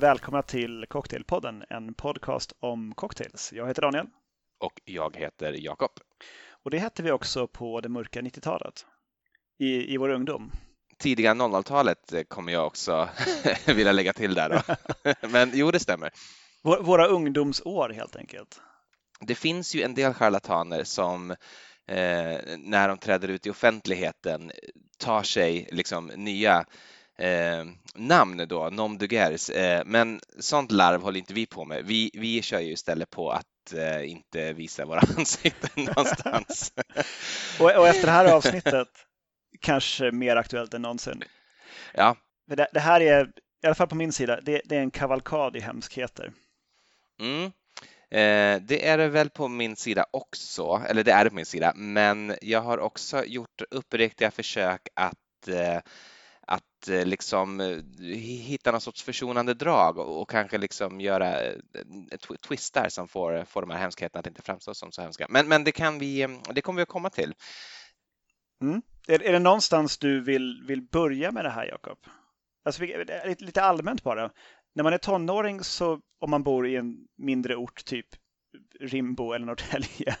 Välkomna till Cocktailpodden, en podcast om cocktails. Jag heter Daniel. Och jag heter Jakob. Och det hette vi också på det mörka 90-talet, i, i vår ungdom. Tidiga 00-talet kommer jag också vilja lägga till där. Då. Men jo, det stämmer. Våra ungdomsår helt enkelt. Det finns ju en del charlataner som eh, när de träder ut i offentligheten tar sig liksom nya eh, namn då, nom de guerres. Eh, men sånt larv håller inte vi på med. Vi, vi kör ju istället på att eh, inte visa våra ansikten någonstans. och, och, efter det här avsnittet kanske mer aktuellt än någonsin. Ja. Det, det här är, i alla fall på min sida, det, det är en kavalkad i hemskheter. Mm. Eh, det är det väl på min sida också, eller det är det på min sida, men jag har också gjort uppriktiga försök att eh, att eh, liksom eh, hitta någon sorts försonande drag och, kanske liksom göra eh, twistar som får, får de här hemskheterna att inte framstå som så hemska. Men, men det, kan vi, det kommer vi att komma till. Mm. Är, är det någonstans du vill, vill börja med det här, Jakob? Alltså, lite allmänt bara när man är tonåring så om man bor i en mindre ort, typ Rimbo eller Norrtälje,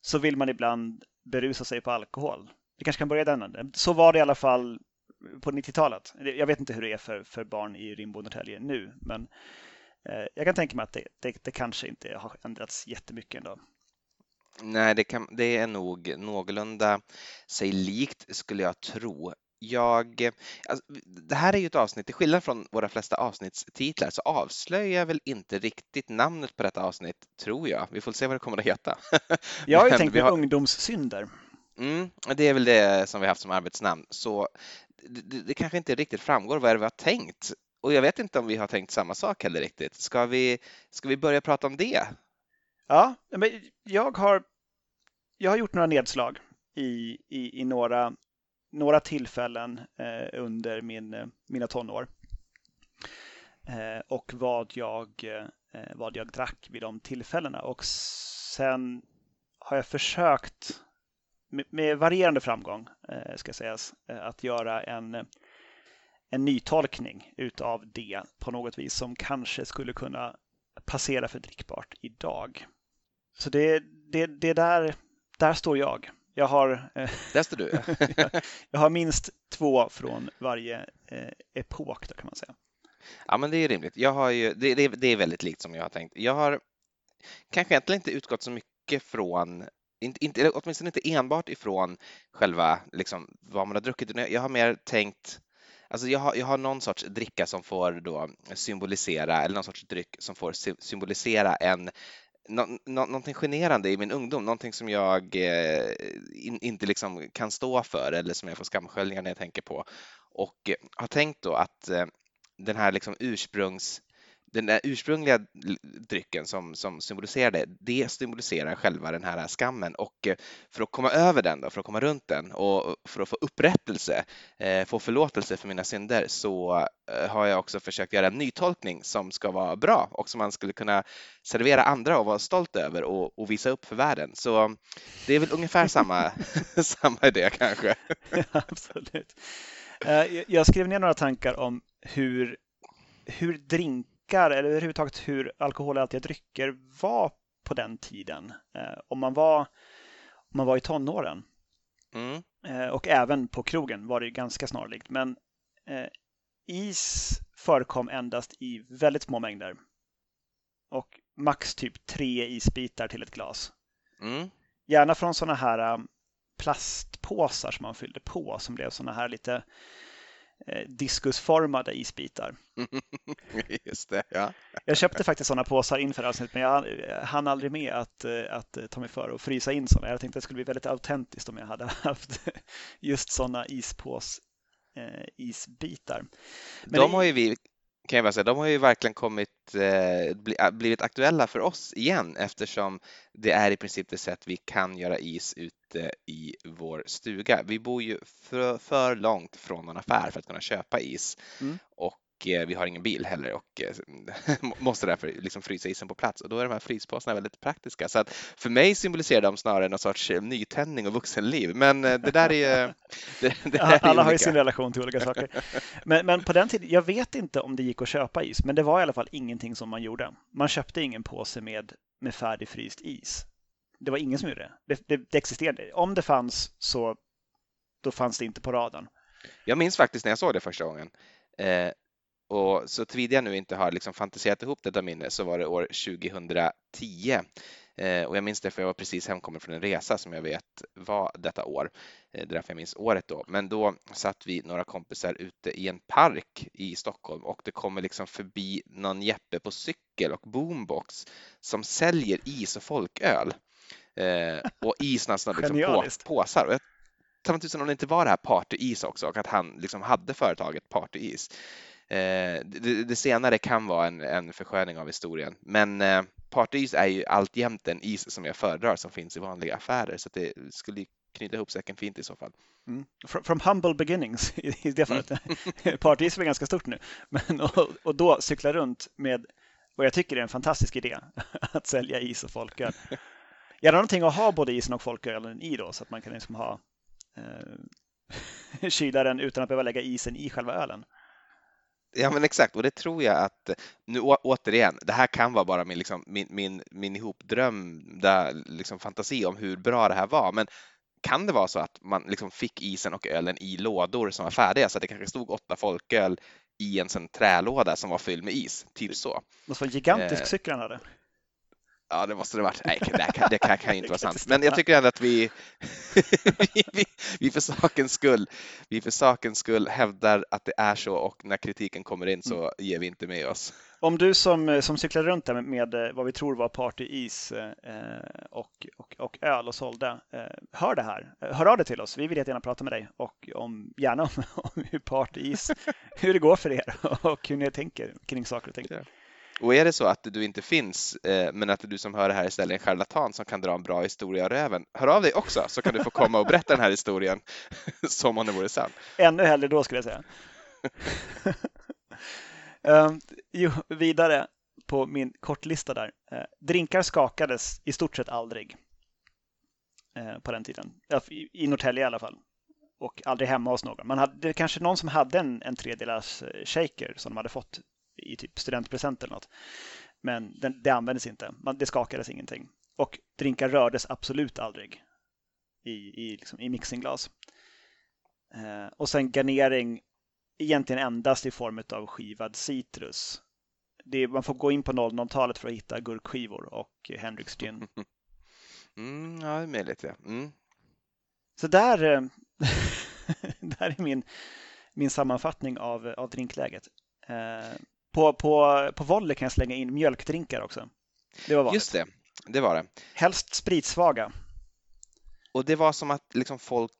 så vill man ibland berusa sig på alkohol. Vi kanske kan börja den änden. Så var det i alla fall på 90-talet. Jag vet inte hur det är för, för barn i Rimbo och Norrtälje nu, men eh, jag kan tänka mig att det, det, det, kanske inte har ändrats jättemycket ändå. Nej, det, kan, det är nog någorlunda sig likt skulle jag tro jag, alltså, det här är ju ett avsnitt, till skillnad från våra flesta avsnittstitlar så avslöjar jag väl inte riktigt namnet på detta avsnitt, tror jag. Vi får se vad det kommer att heta. Jag har ju tänkt på har... ungdomssynder. Mm, det är väl det som vi haft som arbetsnamn, så det, det kanske inte riktigt framgår vad det är vi har tänkt. Och jag vet inte om vi har tänkt samma sak heller riktigt. Ska vi, ska vi börja prata om det? Ja, men jag har, jag har gjort några nedslag i, i, i några några tillfällen eh, under min, mina tonår. Eh, och vad jag, eh, vad jag drack vid de tillfällena. Och sen har jag försökt med, varierande framgång, ska sägas, att göra en, en nytolkning utav det på något vis som kanske skulle kunna passera för drickbart idag. Så det, det, det där, där står jag. Jag har, eh, Där står du. jag har minst två från varje eh, epok, då kan man säga. Ja, men det är rimligt. Jag har ju, det, det, det är väldigt likt som jag har tänkt. Jag har kanske egentligen inte utgått så mycket från inte, inte, åtminstone inte enbart ifrån själva liksom, vad man har druckit. Jag har mer tänkt Alltså jag, har, jag har någon sorts dricka som får då symbolisera, eller någon sorts dryck som får symbolisera en nå, någonting generande i min ungdom, någonting som jag eh, in, inte liksom kan stå för eller som jag får skamsköljningar när jag tänker på. Och eh, har tänkt då att eh, den här liksom ursprungs den där ursprungliga drycken som, som symboliserade, det symboliserar själva den här skammen och eh, för att komma över den, då, för att komma runt den och för att få upprättelse, eh, få förlåtelse för mina synder så eh, har jag också försökt göra en nytolkning som ska vara bra och som man skulle kunna servera andra och vara stolt över och, och visa upp för världen. Så det är väl ungefär samma, samma idé kanske. Ja, absolut. Jag skrev ner några tankar om hur, hur drink drinkar eller överhuvudtaget hur alkoholhaltiga drycker var på den tiden. Eh, om, man var, om man var i tonåren. Mm. Eh, och även på krogen var det ganska snarlikt. Men eh, is förekom endast i väldigt små mängder. Och max typ tre isbitar till ett glas. Mm. Gärna från sådana här plastpåsar som man fyllde på som blev sådana här lite diskusformade isbitar. Just det, ja. Jag köpte faktiskt sådana påsar inför avsnittet men jag hann aldrig med att, eh, att ta mig för att frysa in sådana. Jag tänkte att det skulle bli väldigt autentiskt om jag hade haft just sådana ispås eh, isbitar. Men De har ju vi kan jag bara säga, de har ju verkligen kommit, eh, blivit aktuella för oss igen eftersom det är i princip det sätt vi kan göra is ute i vår stuga. Vi bor ju för, för långt från en affär för att kunna köpa is mm. och eh, vi har ingen bil heller och eh, måste därför liksom frysa isen på plats och då är de här fryspåsarna väldigt praktiska. Så att för mig symboliserar de snarare någon sorts nytändning och vuxenliv. Men det där är det, det där Alla är har ju sin relation till olika saker. Men, men, på den tiden, jag vet inte om det gick att köpa is, men det var i alla fall ingenting som man gjorde. Man köpte ingen påse med, med färdigfryst is. Det var ingen som gjorde det. Det, det, det existerade. Om det fanns så då fanns det inte på radarn. Jag minns faktiskt när jag såg det första gången. Eh, och så tillvida jag nu inte har liksom fantiserat ihop detta minne så var det år 2010. Eh, och jag minns det för jag var precis hemkommen från en resa som jag vet var detta år. Eh, det är därför jag minns året då. Men då satt vi några kompisar ute i en park i Stockholm och det kommer liksom förbi någon Jeppe på cykel och boombox som säljer is och folköl. Eh, och isen har liksom på, påsar. Och jag ta mig tusan om det inte var det här Partyis också och att han liksom hade företaget Partyis. Eh, det, det, senare kan vara en, en försköning av historien, men eh, Partyis är ju alltjämt en is som jag föredrar som finns i vanliga affärer så det skulle knyta ihop säcken fint i så fall. Mm. From, from, humble beginnings i det fallet. Mm. Partyis är ganska stort nu, men och, och då cykla runt med vad jag tycker är en fantastisk idé att sälja is och folköl. Gärna någonting att ha både isen och folkölen i då så att man kan liksom ha eh, kyla den utan att behöva lägga isen i själva ölen. Ja men exakt och det tror jag att nu återigen, det här kan vara bara min, liksom, min, min, min ihopdrömda liksom, fantasi om hur bra det här var. Men kan det vara så att man liksom fick isen och ölen i lådor som var färdiga så att det kanske stod åtta folköl i en sån trälåda som var fylld med is, typ så. Det måste vara en gigantisk eh, cykel han hade. Ja, det måste det varit. Nej, det kan, det kan, kan inte vara sant. Men jag tycker ändå att vi, vi, vi, vi, för sakens skull, vi för sakens skull hävdar att det är så och när kritiken kommer in så mm. ger vi inte med oss. Om du som, som cyklade runt där med, med vad vi tror var partyis eh, och, och, och öl och sålde, eh, hör det här. Hör av dig till oss. Vi vill jättegärna prata med dig och om, gärna om, om hur partyis, hur det går för er och hur ni tänker kring saker och ting. Och är det så att du inte finns, eh, men att du som hör det här istället är en charlatan som kan dra en bra historia av röven, hör av dig också så kan du få komma och berätta den här historien som om det vore sann. Ännu hellre då skulle jag säga. um, jo, vidare på min kortlista där. Uh, drinkar skakades i stort sett aldrig uh, på den tiden. I, I Norrtälje i alla fall. Och aldrig hemma hos någon. Man hade kanske någon som hade en, en tredelars shaker som de hade fått i typ studentpresent eller något. Men den, det användes inte. Man, det skakades ingenting. Och drinkar rördes absolut aldrig i, i, liksom, i mixingglas. Eh, och sen garnering egentligen endast i form av skivad citrus. Det, man får gå in på 00-talet för att hitta gurkskivor och Hendrix gin. Mm, ja, det är möjligt. Ja. Mm. Så där, eh, där är min, min sammanfattning av, av drinkläget. Eh, på, på, på volley kan jag slänga in mjölkdrinkar också. Det var vanligt. Just det, det var det. Helst spritsvaga. Och det var som att liksom folk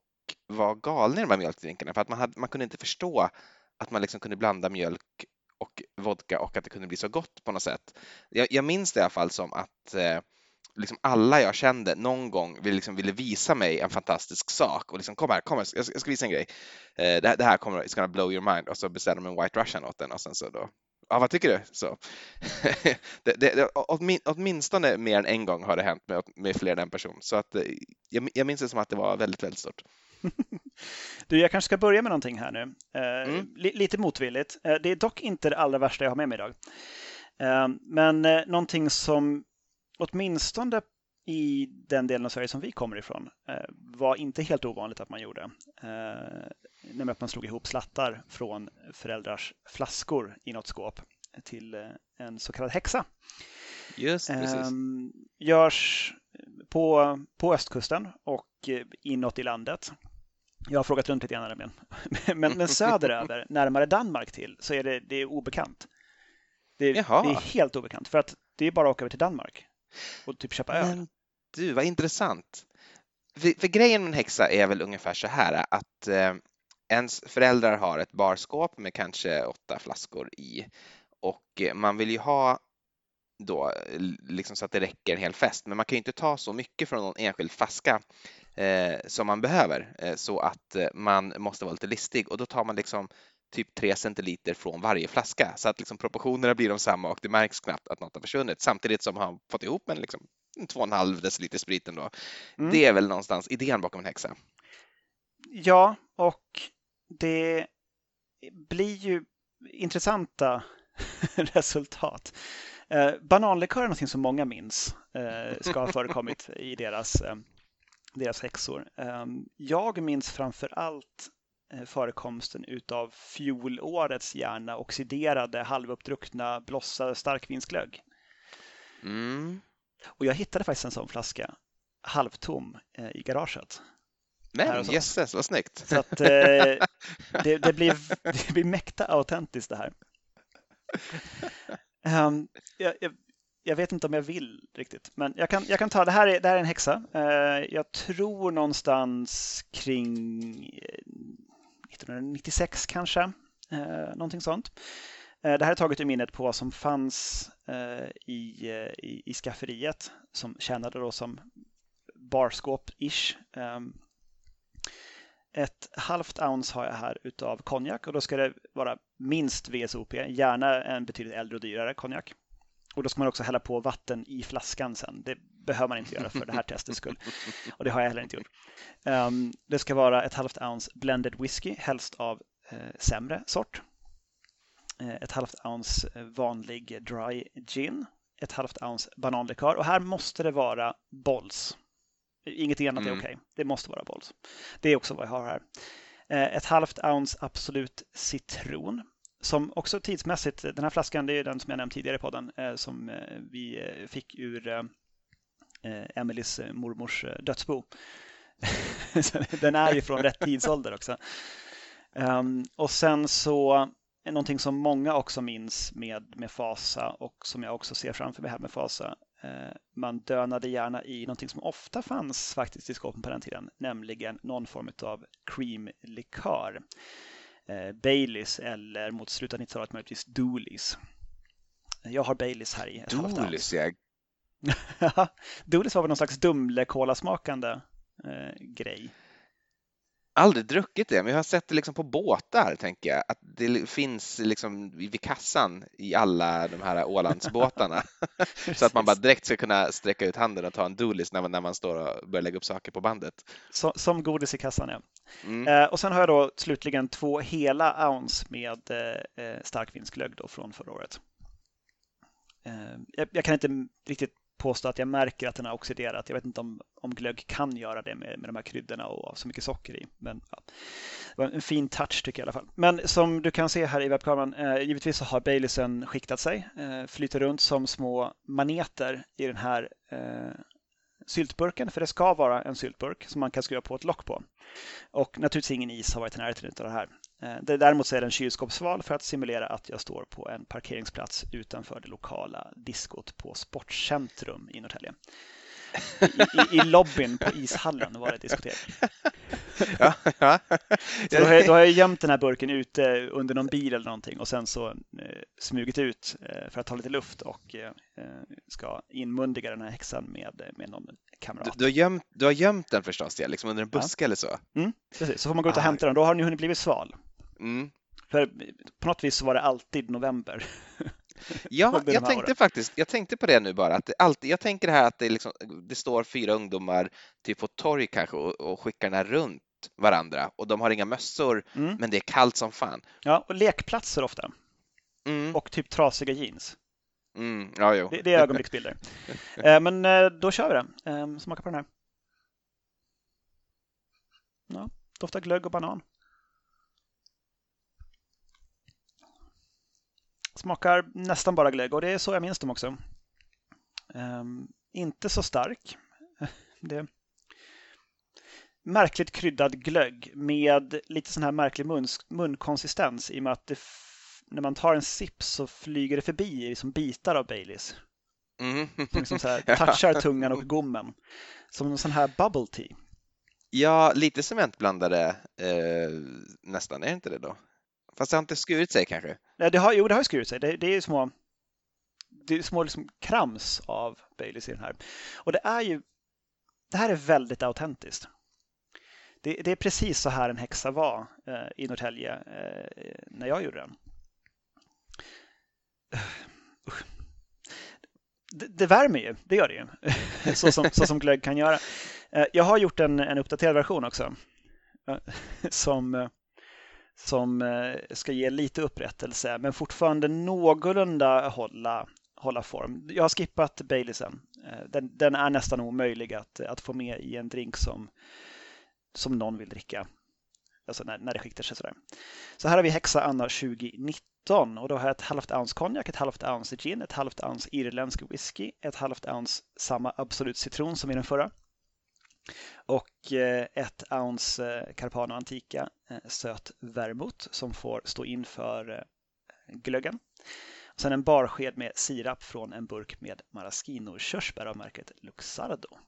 var galna i de här mjölkdrinkarna för att man, hade, man kunde inte förstå att man liksom kunde blanda mjölk och vodka och att det kunde bli så gott på något sätt. Jag, jag minns det i alla fall som att eh, liksom alla jag kände någon gång ville, liksom, ville visa mig en fantastisk sak och liksom kom här, kom här, jag ska, jag ska visa en grej. Eh, det, här, det här kommer, it's gonna blow your mind och så bestämde de en White Russian åt den och sen så då Ja, vad tycker du? Så. det, det, åtminstone mer än en gång har det hänt med, med fler än en person. Så att, eh, jag, jag minns det som att det var väldigt, väldigt stort. Du, jag kanske ska börja med någonting här nu. Eh, mm. lite motvilligt. Eh, det är dock inte det allra värsta jag har med mig idag. Eh, men eh, någonting som åtminstone i den delen av Sverige som vi kommer ifrån eh, var inte helt ovanligt att man gjorde. Eh, nämligen att man slog ihop slattar från föräldrars flaskor i något skåp till eh, en så kallad häxa. Just precis. Görs på, på östkusten och inåt i landet. Jag har frågat runt lite grann men, men, men söderöver, närmare Danmark till, så är det, det är obekant. Det, det, är helt obekant för att det är bara att åka över till Danmark och typ köpa öl. Men du, vad intressant. För, för, grejen med en häxa är väl ungefär så här att eh, ens föräldrar har ett barskåp med kanske åtta flaskor i och eh, man vill ju ha då liksom så att det räcker en hel fest, men man kan ju inte ta så mycket från någon enskild flaska eh, som man behöver eh, så att eh, man måste vara lite listig och då tar man liksom typ 3 centiliter från varje flaska så att liksom proportionerna blir de samma och det märks knappt att något har försvunnit samtidigt som han fått ihop en liksom 2,5 deciliter sprit ändå. Mm. Det är väl någonstans idén bakom en häxa. Ja, och det blir ju intressanta resultat. Eh, bananlikör är något som många minns eh, ska ha förekommit i deras, eh, deras häxor. Eh, jag minns framför allt förekomsten utav fjolårets gärna oxiderade halvuppdruckna blossade starkvinsglögg. Mm. Och jag hittade faktiskt en sån flaska halvtom eh, i garaget. Men jösses, vad snyggt! Så att, eh, det, det, blir, det blir mäkta autentiskt det här. Um, jag, jag, jag, vet inte om jag vill riktigt, men jag kan, jag kan ta det här. Är, det här är en häxa. Uh, jag tror någonstans kring 1996 kanske, eh, någonting sånt. Eh, det här är taget ur minnet på vad som fanns eh, i, eh, i, i skafferiet som tjänade då som barskåp-ish. Ehm, ett halvt ounce har jag här utav konjak och då ska det vara minst VSOP, gärna en betydligt äldre och dyrare konjak. Och då ska man också hälla på vatten i flaskan sen. Det behöver man inte göra för det här testets skull. Och det har jag heller inte gjort. Um, det ska vara ett halvt ounce blended whisky, helst av eh, sämre sort. Eh, ett halvt ounce eh, vanlig dry gin. Ett halvt ounce bananlikör. Och här måste det vara Bolls. Ingenting annat mm. är okej. Okay. Det måste vara Bolls. Det är också vad jag har här. Eh, ett halvt ounce Absolut citron som också tidsmässigt, den här flaskan det är den som jag nämnt tidigare i podden som vi fick ur Eh, Emelies eh, mormors eh, dödsbo. den är ju från rätt tidsålder också. Um, och sen så någonting som många också minns med, med fasa och som jag också ser framför mig här med fasa Eh, man dönade gärna i någonting som ofta fanns faktiskt i skåpen på den tiden, nämligen någon form av creamlikör. Eh, Baileys eller mot slutet av 90-talet möjligtvis Dooleys. Jag har Baileys här i Dooleys, ja. Dooleys var väl någon slags Dumle-kolasmakande eh, grej aldrig druckit det, men jag har sett det liksom på båtar, tänker jag. Att det finns liksom vid kassan i alla de här Ålandsbåtarna. så att man bara direkt ska kunna sträcka ut handen och ta en Doolis när man, när man står och börjar lägga upp saker på bandet. Så, som godis i kassan, ja. Mm. Eh, och sen har jag då slutligen två hela ounce med eh, starkvinsglögg från förra året. Eh, jag, jag, kan inte riktigt påstå att jag märker att den har oxiderat. Jag vet inte om, om glögg kan göra det med, med de här kryddorna och så mycket socker i. Men ja, det var en fin touch tycker jag i alla fall. Men som du kan se här i webbkameran, eh, givetvis så har Baileysen skiktat sig, eh, flyter runt som små maneter i den här eh, syltburken, för det ska vara en syltburk som man kan skruva på ett lock på. Och naturligtvis ingen is har varit i närheten av det här. Eh, däremot så är den kylskåpsval för att simulera att jag står på en parkeringsplats utanför det lokala diskot på Sportcentrum i Norrtälje. I, i, I lobbyn på ishallen var det ett diskotek. Ja, ja. Så då, har jag, då har jag gömt den här burken ute under någon bil eller någonting och sen så eh, smugit ut eh, för att ta lite luft och eh, ska inmundiga den här häxan med, med någon kamrat. Du, du, har, gömt, du har gömt den förstås, ja, liksom under en buske ja. eller så? Mm, precis, så får man gå ut och ah. hämta den. Då har den hunnit blivit sval. Mm. För på något vis var det alltid november. Ja, jag tänkte åren. faktiskt, jag tänkte på det nu bara, att alltid, jag tänker här att det, liksom, det står fyra ungdomar typ på torg kanske och, och skickar den här runt varandra och de har inga mössor, mm. men det är kallt som fan. Ja, och lekplatser ofta. Mm. Och typ trasiga jeans. Mm. Ja, jo. Det, det är ögonblicksbilder. eh, men eh, då kör vi det. Eh, smaka på den här. Ja, doftar glögg och banan. Smakar nästan bara glögg och det är så jag minns dem också. Um, inte så stark. Det märkligt kryddad glögg med lite sån här märklig mun, munkonsistens i och med att det, när man tar en sipp så flyger det förbi i som bitar av Baileys. Mm. Som liksom så här, touchar tungan och gommen. Som en sån här bubble tea. Ja, lite cementblandare eh, nästan, är det inte det då? Fast det har inte skurit sig kanske? Nej, det har, jo, det har skurit sig. Det, det är små, det är små liksom krams av Baileys i den här. Och det är ju, det här är väldigt autentiskt. Det, det, är precis så här en häxa var eh, i Norrtälje eh, när jag gjorde den. Det, det, värmer ju, det gör det ju. så, som, så som glögg kan göra. Eh, jag har gjort en, en uppdaterad version också. Eh, som, eh, som eh, ska ge lite upprättelse men fortfarande någorlunda hålla, hålla form. Jag har skippat Baileysen. Eh, den, den är nästan omöjlig att, att få med i en drink som, som någon vill dricka. Alltså när, när det skiktar sig sådär. Så här har vi Hexa Anna 2019 och då har jag ett halvt ounce konjak, ett halvt ounce gin, ett halvt ounce irländsk whisky, ett halvt ounce samma Absolut citron som i den förra och eh, ett ounce eh, Carpano Antica eh, söt vermouth som får stå inför glöggen. sen en barsked med sirap från en burk med maraschino-körsbär av märket Luxardo.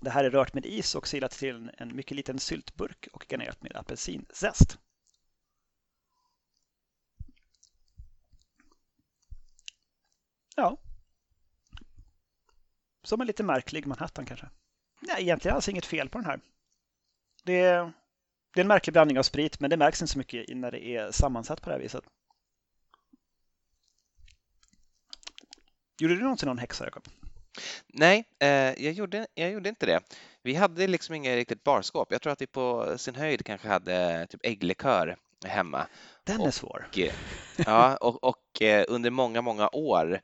Det här är rört med is och silat till en mycket liten syltburk och garnerat med apelsinzest. Ja. Som en lite märklig Manhattan kanske. Nej, egentligen alls inget fel på den här. Det är, det är en märklig blandning av sprit, men det märks inte så mycket när det är sammansatt på det här viset. Gjorde du någonsin någon häxa, Jakob? Nej, eh, jag, gjorde, jag gjorde inte det. Vi hade liksom inget riktigt barskåp. Jag tror att vi på sin höjd kanske hade typ ägglikör hemma. Den är svår. Och, ja, och, och eh, under många, många år,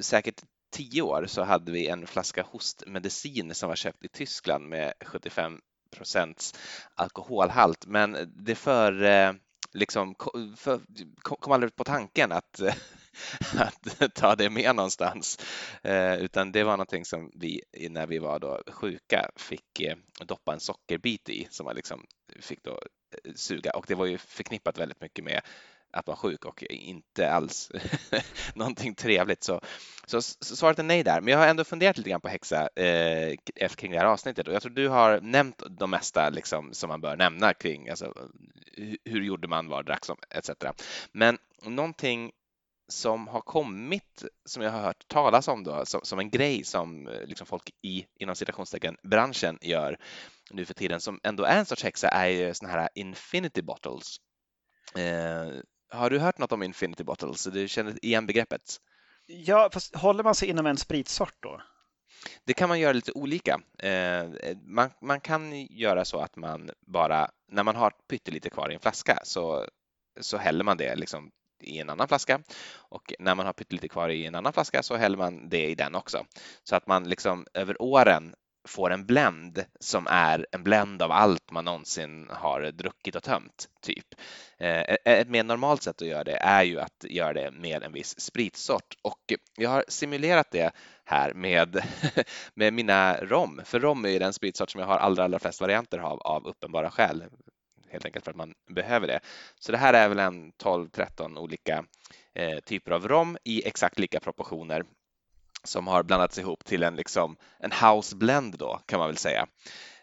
säkert tio år så hade vi en flaska hostmedicin som var köpt i Tyskland med 75 procents alkoholhalt. Men det för, eh, liksom, för, kom aldrig på tanken att, att ta det med någonstans, eh, utan det var någonting som vi när vi var då sjuka fick eh, doppa en sockerbit i som man liksom fick då suga och det var ju förknippat väldigt mycket med att vara sjuk och inte alls någonting trevligt. Så, så, så, svaret är nej där. Men jag har ändå funderat lite grann på häxa eh, kring det här avsnittet och jag tror du har nämnt de mesta liksom, som man bör nämna kring alltså, hur gjorde man, var drack som etc. Men någonting som har kommit, som jag har hört talas om då, som, som en grej som eh, liksom folk i, inom citationstecken, branschen gör nu för tiden, som ändå är en sorts häxa, är ju såna här infinity bottles. Eh, har du hört något om Infinity Bottles? Du känner igen begreppet? Ja, fast håller man sig inom en spritsort då? Det kan man göra lite olika. Eh, man, man, kan göra så att man bara, när man har pyttelite kvar i en flaska så, så häller man det liksom i en annan flaska och när man har pyttelite kvar i en annan flaska så häller man det i den också. Så att man liksom över åren får en blend som är en blend av allt man någonsin har druckit och tömt, typ. Eh, eh, ett mer normalt sätt att göra det är ju att göra det med en viss spritsort och jag har simulerat det här med, med mina rom, för rom är ju den spritsort som jag har allra, allra flest varianter av, av uppenbara skäl helt enkelt för att man behöver det. Så det här är väl en 12-13 olika eh, typer av rom i exakt lika proportioner som har blandats ihop till en, liksom, en house blend då kan man väl säga.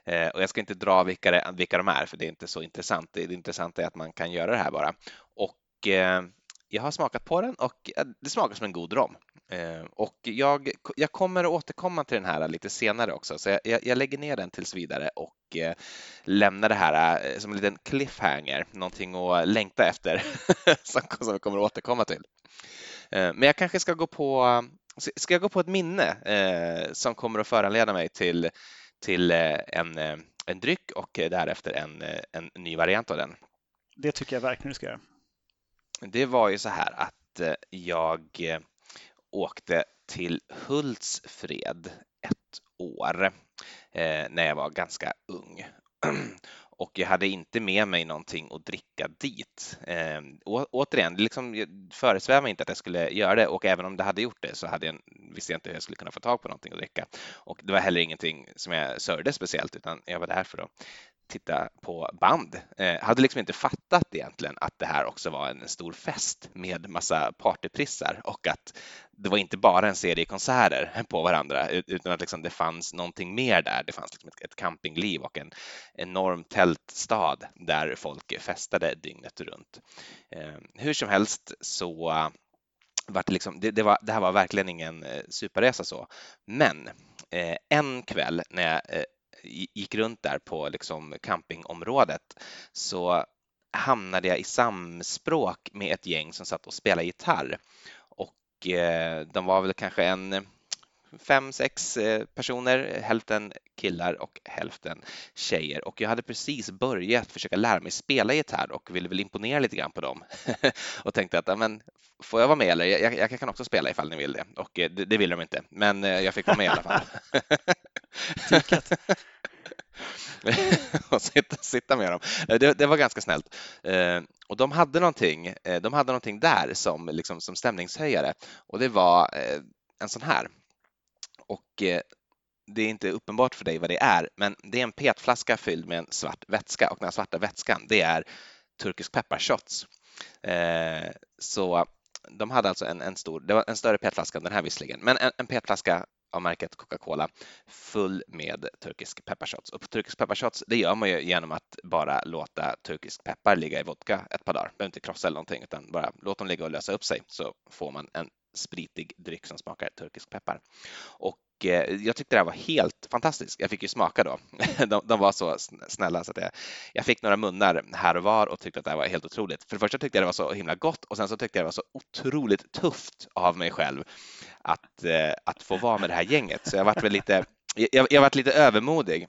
Eh, och jag ska inte dra vilka, det, vilka de är för det är inte så intressant. Det, det intressanta är att man kan göra det här bara. Och eh, jag har smakat på den och eh, det smakar som en god rom. Eh, och jag, jag kommer att återkomma till den här lite senare också, så jag, jag lägger ner den tills vidare och eh, lämnar det här eh, som en liten cliffhanger, någonting att längta efter som, som jag kommer att återkomma till. Eh, men jag kanske ska gå på Ska jag gå på ett minne eh, som kommer att föranleda mig till, till eh, en, eh, en dryck och därefter en, eh, en ny variant av den? Det tycker jag verkligen du ska göra. Det var ju så här att jag åkte till Hultsfred ett år när jag var ganska ung och jag hade inte med mig någonting att dricka dit. Eh, återigen, liksom, föresvävade inte att jag skulle göra det och även om det hade gjort det så hade jag, visste jag inte hur jag skulle kunna få tag på någonting att dricka. Och det var heller ingenting som jag sörjde speciellt utan jag var där för att titta på band. Eh, hade liksom inte fattat egentligen att det här också var en stor fest med massa partyprissar och att det var inte bara en serie konserter på varandra utan att liksom det fanns någonting mer där. Det fanns liksom ett, campingliv och en enorm tältstad där folk festade dygnet runt. Eh, hur som helst så var det, liksom, det, det, var, det här var verkligen ingen eh, superresa så. Men eh, en kväll när jag gick runt där på liksom campingområdet så hamnade jag i samspråk med ett gäng som satt och spelade gitarr. Och eh, de var väl kanske en fem, sex eh, personer, hälften killar och hälften tjejer. Och jag hade precis börjat försöka lära mig spela gitarr och ville väl imponera lite grann på dem och tänkte att men, får jag vara med eller? Jag, jag, kan också spela ifall ni vill det. Och eh, det, det ville de inte, men eh, jag fick vara med i alla fall. och sitta, sitta med dem. Eh, det, det, var ganska snällt. Eh, och de hade någonting, eh, de hade någonting där som, liksom, som stämningshöjare och det var eh, en sån här. Och eh, det är inte uppenbart för dig vad det är, men det är en petflaska fylld med en svart vätska och den här svarta vätskan, det är turkisk pepparshots. Eh, så de hade alltså en, en, stor, det var en större petflaska än den här visserligen, men en, en petflaska av märket Coca-Cola full med turkisk pepparshots. Och turkisk pepparshots, det gör man ju genom att bara låta turkisk peppar ligga i vodka ett par dagar. Behöver inte krossa eller någonting, utan bara låt dem ligga och lösa upp sig så får man en spritig dryck som smakar turkisk peppar. Och eh, jag tyckte det här var helt fantastiskt. Jag fick ju smaka då. De, de var så snälla så att jag, jag, fick några munnar här och var och tyckte att det här var helt otroligt. För det första tyckte jag det var så himla gott och sen så tyckte jag det var så otroligt tufft av mig själv att, eh, att få vara med det här gänget. Så jag varit väl lite, jag, jag varit lite övermodig.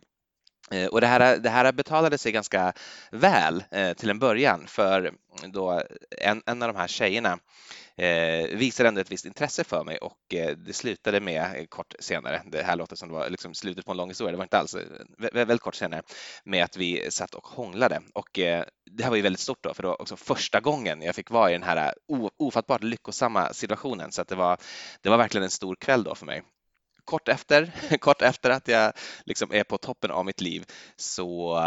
Eh, och det här, det här betalade sig ganska väl eh, till en början för då en, en av de här tjejerna eh, visade ändå ett visst intresse för mig och eh, det slutade med eh, kort senare, det här låter som det var liksom slutet på en lång historia, det var inte alls, väldigt kort senare, med att vi satt och hånglade. Och eh, det här var ju väldigt stort då, för det var också första gången jag fick vara i den här ofattbart lyckosamma situationen. Så att det var, det var verkligen en stor kväll då för mig kort efter, kort efter att jag liksom är på toppen av mitt liv så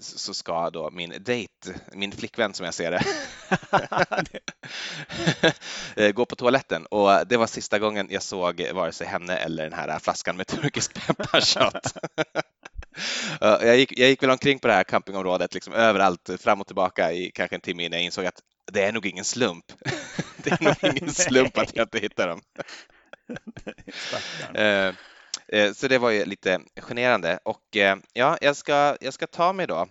så ska då min dejt, min flickvän som jag ser det, eh, gå på toaletten och det var sista gången jag såg vare sig henne eller den här flaskan med turkisk pepparshot. jag, gick, jag gick väl omkring på det här campingområdet liksom överallt fram och tillbaka i kanske en timme innan jag insåg att det är nog ingen slump. det är nog ingen slump att jag inte hittar dem. Eh, eh, så det var ju lite generande. Och eh, ja, jag ska, jag ska ta mig då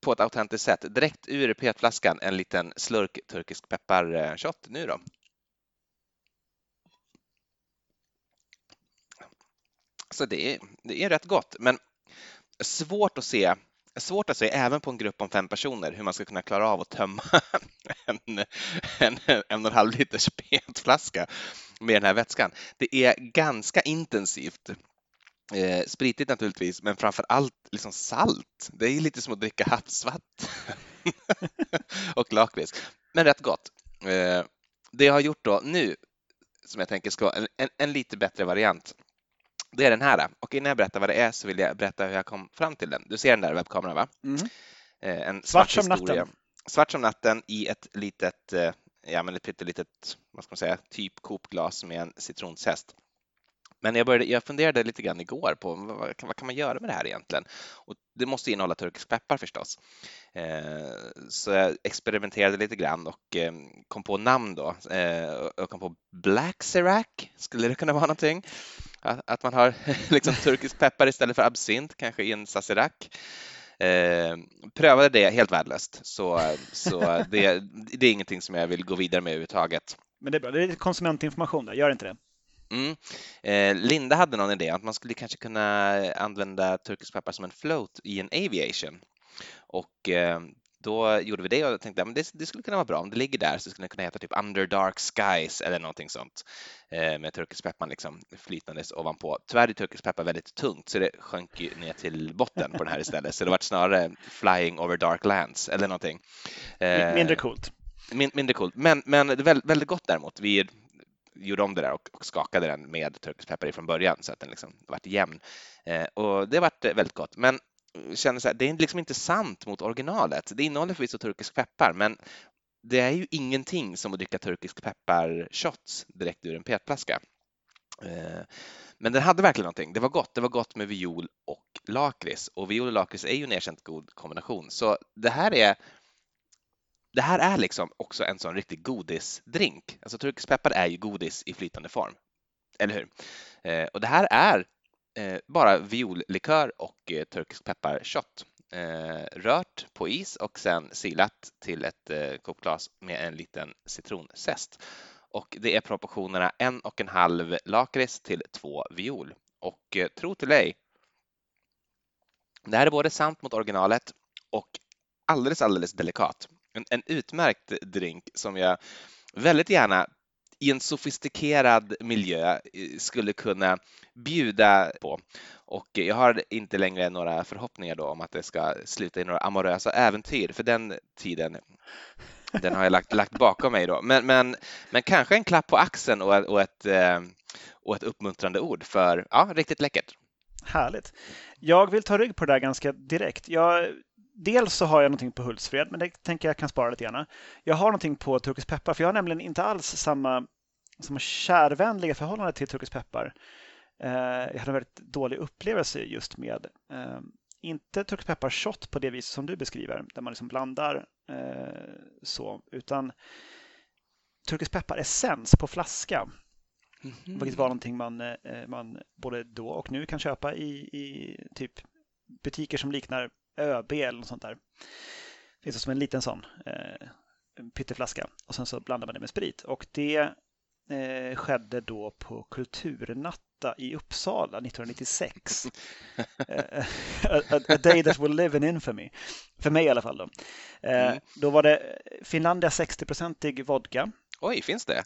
på ett autentiskt sätt direkt ur petflaskan en liten slurk turkisk pepparshot. Nu då. Så det är, det är rätt gott, men svårt att se svårt att se även på en grupp om fem personer hur man ska kunna klara av att tömma en, en, en och en halv liters petflaska med den här vätskan. Det är ganska intensivt Eh, spritigt naturligtvis, men framför allt liksom salt. Det är lite som att dricka havsvatten och lakrits, men rätt gott. Eh, det jag har gjort då nu, som jag tänker ska vara en, en, en, lite bättre variant, det är den här. Och innan jag berättar vad det är så vill jag berätta hur jag kom fram till den. Du ser den där webbkameran, va? Mm. Eh, en svart, svart som natten. Svart som natten i ett litet, eh, ja men ett pyttelitet, vad ska man säga, typ kopglas med en citronzest. Men jag, började, jag funderade lite grann igår på vad, vad, kan man göra med det här egentligen? Och det måste innehålla turkisk peppar förstås. Eh, så jag experimenterade lite grann och eh, kom på namn då. Eh, jag kom på Black Serac, skulle det kunna vara någonting? Att, att man har liksom turkisk peppar istället för absint, kanske i en sazerac. Eh, prövade det helt värdelöst, så, så det, det, är ingenting som jag vill gå vidare med överhuvudtaget. Men det är bra, det är konsumentinformation där, gör inte det? Mm. Eh, Linda hade någon idé att man skulle kanske kunna använda turkisk peppar som en float i en aviation. Och eh, då gjorde vi det och tänkte att det, det, skulle kunna vara bra om det ligger där så skulle det kunna heta typ Under Dark Skies eller någonting sånt eh, med turkisk peppar liksom flytandes ovanpå. Tyvärr är turkisk peppar väldigt tungt så det sjönk ju ner till botten på den här istället så det var snarare Flying over Dark Lands eller någonting. Mindre coolt. Min, mindre coolt, men, men det är väldigt, väldigt gott däremot. Vi gjorde om det där och, och skakade den med turkisk peppar från början så att den liksom vart jämn. Eh, och det vart väldigt gott. Men känner så här, det är liksom inte sant mot originalet. Det innehåller förvisso turkisk peppar, men det är ju ingenting som att dricka turkisk peppar-shots direkt ur en petflaska. Eh, men den hade verkligen någonting. Det var gott. Det var gott med viol och lakrits och viol och lakrits är ju en erkänt god kombination. Så det här är det här är liksom också en sån riktig godisdrink. Alltså turkisk peppar är ju godis i flytande form. Eller hur? Eh, och det här är Eh, bara viollikör och eh, turkisk pepparshot. Eh, rört på is och sen silat till ett eh, kokglas med en liten citronzest. Och det är proportionerna en och en halv lakrits till två viol. Och eh, tro till ej, det här är både sant mot originalet och alldeles, alldeles delikat. En, en utmärkt drink som jag väldigt gärna i en sofistikerad miljö eh, skulle kunna bjuda på. Och jag har inte längre några förhoppningar då om att det ska sluta i några amorösa äventyr, för den tiden den har jag lagt, lagt bakom mig då. Men, men, men kanske en klapp på axeln och, och, ett, eh, och ett uppmuntrande ord för ja, riktigt läckert. Härligt. Jag vill ta rygg på det där ganska direkt. Jag, dels så har jag någonting på Hultsfred, men det tänker jag kan spara lite grann. Jag har någonting på turkisk peppar, för jag har nämligen inte alls samma, samma kärvänliga förhållande till turkisk peppar. Eh, jag hade en väldigt dålig upplevelse just med eh, inte turkisk peppar shot på det vis som du beskriver, där man liksom blandar eh, så, utan turkisk peppar essens på flaska. Mm -hmm. Vilket var någonting man, eh, man både då och nu kan köpa i, i typ butiker som liknar ÖB eller något sånt där. Det finns som en liten sån eh, pytteflaska och sen så blandar man det med sprit. Och det eh, skedde då på Kulturnatta i Uppsala 1996. Eh, a, a, day that will live in infamy. För mig i alla fall. Då, eh, mm. då var det Finlandia 60-procentig vodka. Oj, finns det?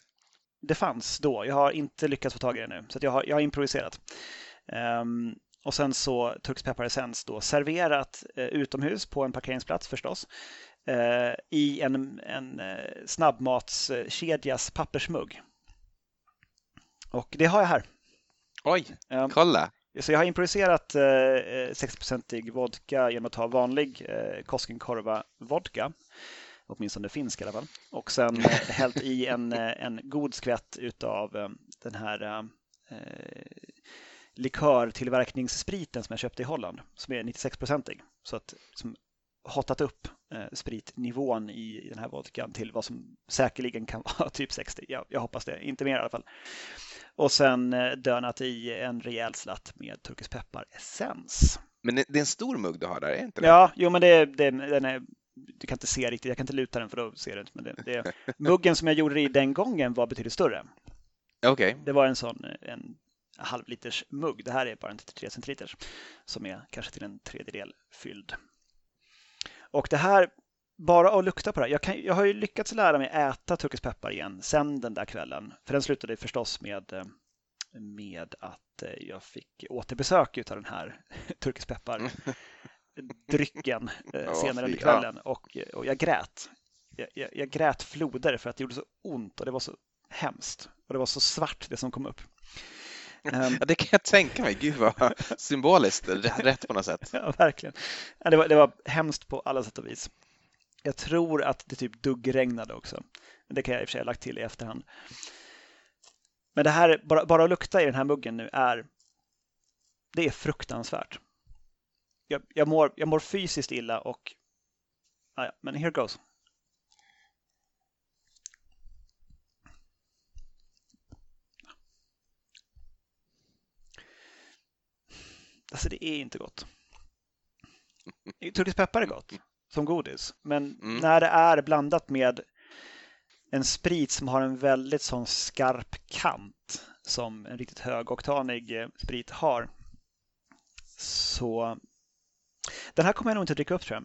Det fanns då. Jag har inte lyckats få tag i det nu, så jag har, jag har improviserat. Um, och sen så turkisk pepparessens då serverat eh, utomhus på en parkeringsplats förstås eh, i en, en eh, snabbmatskedjas pappersmugg. Och det har jag här. Oj, um, kolla! Så jag har improviserat eh, 60-procentig vodka genom att ta vanlig eh, Koskenkorva vodka. Åtminstone finsk i alla fall. Och sen eh, hällt i en, eh, en god skvätt utav eh, den här eh, likörtillverkningsspriten som jag köpte i Holland som är 96-procentig. Så att som hotat upp eh, spritnivån i den här vodkan till vad som säkerligen kan vara typ 60. Jag, jag hoppas det, inte mer i alla fall. Och sen eh, dönat i en rejäl slatt med turkisk peppar-essens. Men det är en stor mugg du har där, är inte det? Ja, jo men det, det, den är du kan inte se riktigt, jag kan inte luta den för då ser du inte. Men det, det, muggen som jag gjorde i den gången var betydligt större. Okay. Det var en sån en halvliters mugg. Det här är bara en 33 centiliters som är kanske till en tredjedel fylld. Och det här, bara att lukta på det här. Jag, kan, jag har ju lyckats lära mig äta turkisk peppar igen sen den där kvällen. För den slutade förstås med, eh, med att eh, jag fick återbesök av den här turkisk peppar drycken eh, senare under kvällen och, och jag grät. Jag, jag, jag, grät floder för att det gjorde så ont och det var så hemskt och det var så svart det som kom upp. Um, ja, det kan jag tänka mig. Gud vad symboliskt rätt på något sätt. Ja, verkligen. Ja, det, var, det var hemskt på alla sätt och vis. Jag tror att det typ duggregnade också. Det kan jag i och för sig ha lagt till i efterhand. Men det här, bara, bara att lukta i den här muggen nu är det är fruktansvärt. Jag, jag, mår, jag mår fysiskt illa och ja, men here goes. Alltså det är inte gott. Turkisk peppar är gott som godis, men mm. när det är blandat med en sprit som har en väldigt sån skarp kant som en riktigt högoktanig eh, sprit har. Så den här kommer jag nog inte dricka upp tror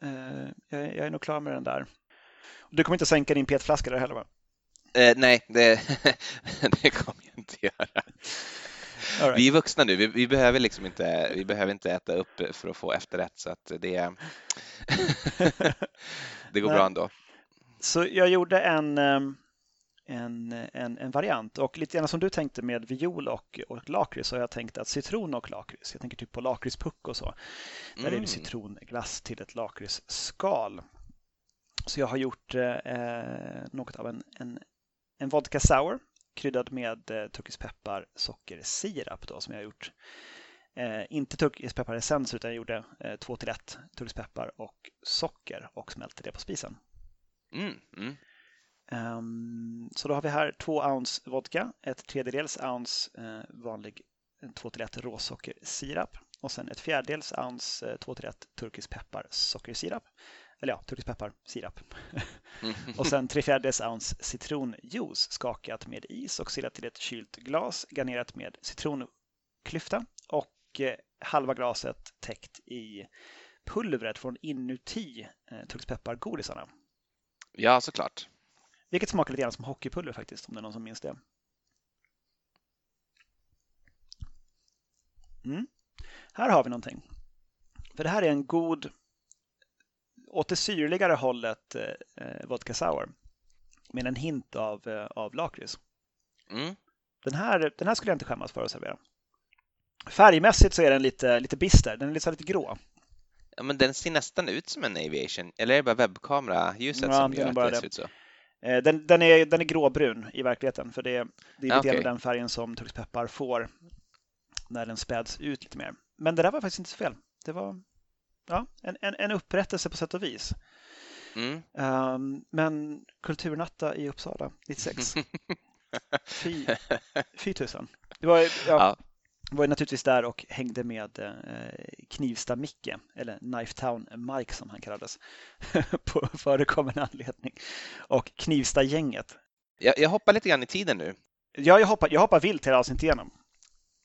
jag. Eh, jag, jag är nog klar med den där. Du kommer inte sänka din petflaska där heller va? Eh, nej, det, det kommer jag inte göra. Right. Vi är vuxna nu, vi, vi, behöver liksom inte, vi behöver inte äta upp för att få efterrätt så att det, det går bra ändå. Så jag gjorde en, en, en, en, variant och lite grann som du tänkte med viol och, och lakrits så har jag tänkt att citron och lakrits. Jag tänker typ på lakritspuck och så. Där mm. är det citronglass till ett lakritsskal. Så jag har gjort eh, något av en, en, en vodka sour kryddad med eh, turkisk peppar, socker, sirap då, som jag har gjort. Eh, inte turkisk pepparessens utan jag gjorde eh, två till ett turkisk peppar och socker och smälte det på spisen. Mm, mm. Um, så då har vi här två ounce vodka, ett tredjedels ounce eh, vanlig 2 till 1 råsockersirap och sen ett fjärdedels ounce 2 till 1 turkisk peppar sockersirap. Eller ja, turkisk peppar sirap. och sen tre fjärdedels ounce citronjuice skakat med is och silat till ett kylt glas garnerat med citronklyfta och eh, halva glaset täckt i pulvret från inuti eh, turkisk peppargodisarna. Ja, såklart. Vilket smakar lite grann som hockeypulver faktiskt, om det är någon som minns det. Mm. Här har vi någonting. För det här är en god, åt det syrligare hållet eh, vodka sour. Med en hint av, eh, av lakrits. Mm. Den, här, den här skulle jag inte skämmas för att servera. Färgmässigt så är den lite, lite bister, den är lite, lite grå. Ja, men den ser nästan ut som en Aviation, eller är det bara webbkameraljuset Ja, som gör är att det det. ser ut så? Eh, Den, den, är, den är gråbrun i verkligheten för det, det är Ah, grann den färgen som turkisk peppar får när den späds ut lite mer. Men det där var faktiskt inte så fel. Det var ja, en, en, en upprättelse på sätt och vis. Mm. Ehm, men Kulturnatta i Uppsala 96. Fy, fy tusan. Det var, ja, Ja. var naturligtvis där och hängde med eh, Knivsta-Micke, eller Knifetown Mike som han kallades, på förekommande anledning. Och Knivsta-gänget. Jag, jag hoppar lite grann i tiden nu. Ja, jag hoppar, jag hoppar vilt hela avsnittet igenom.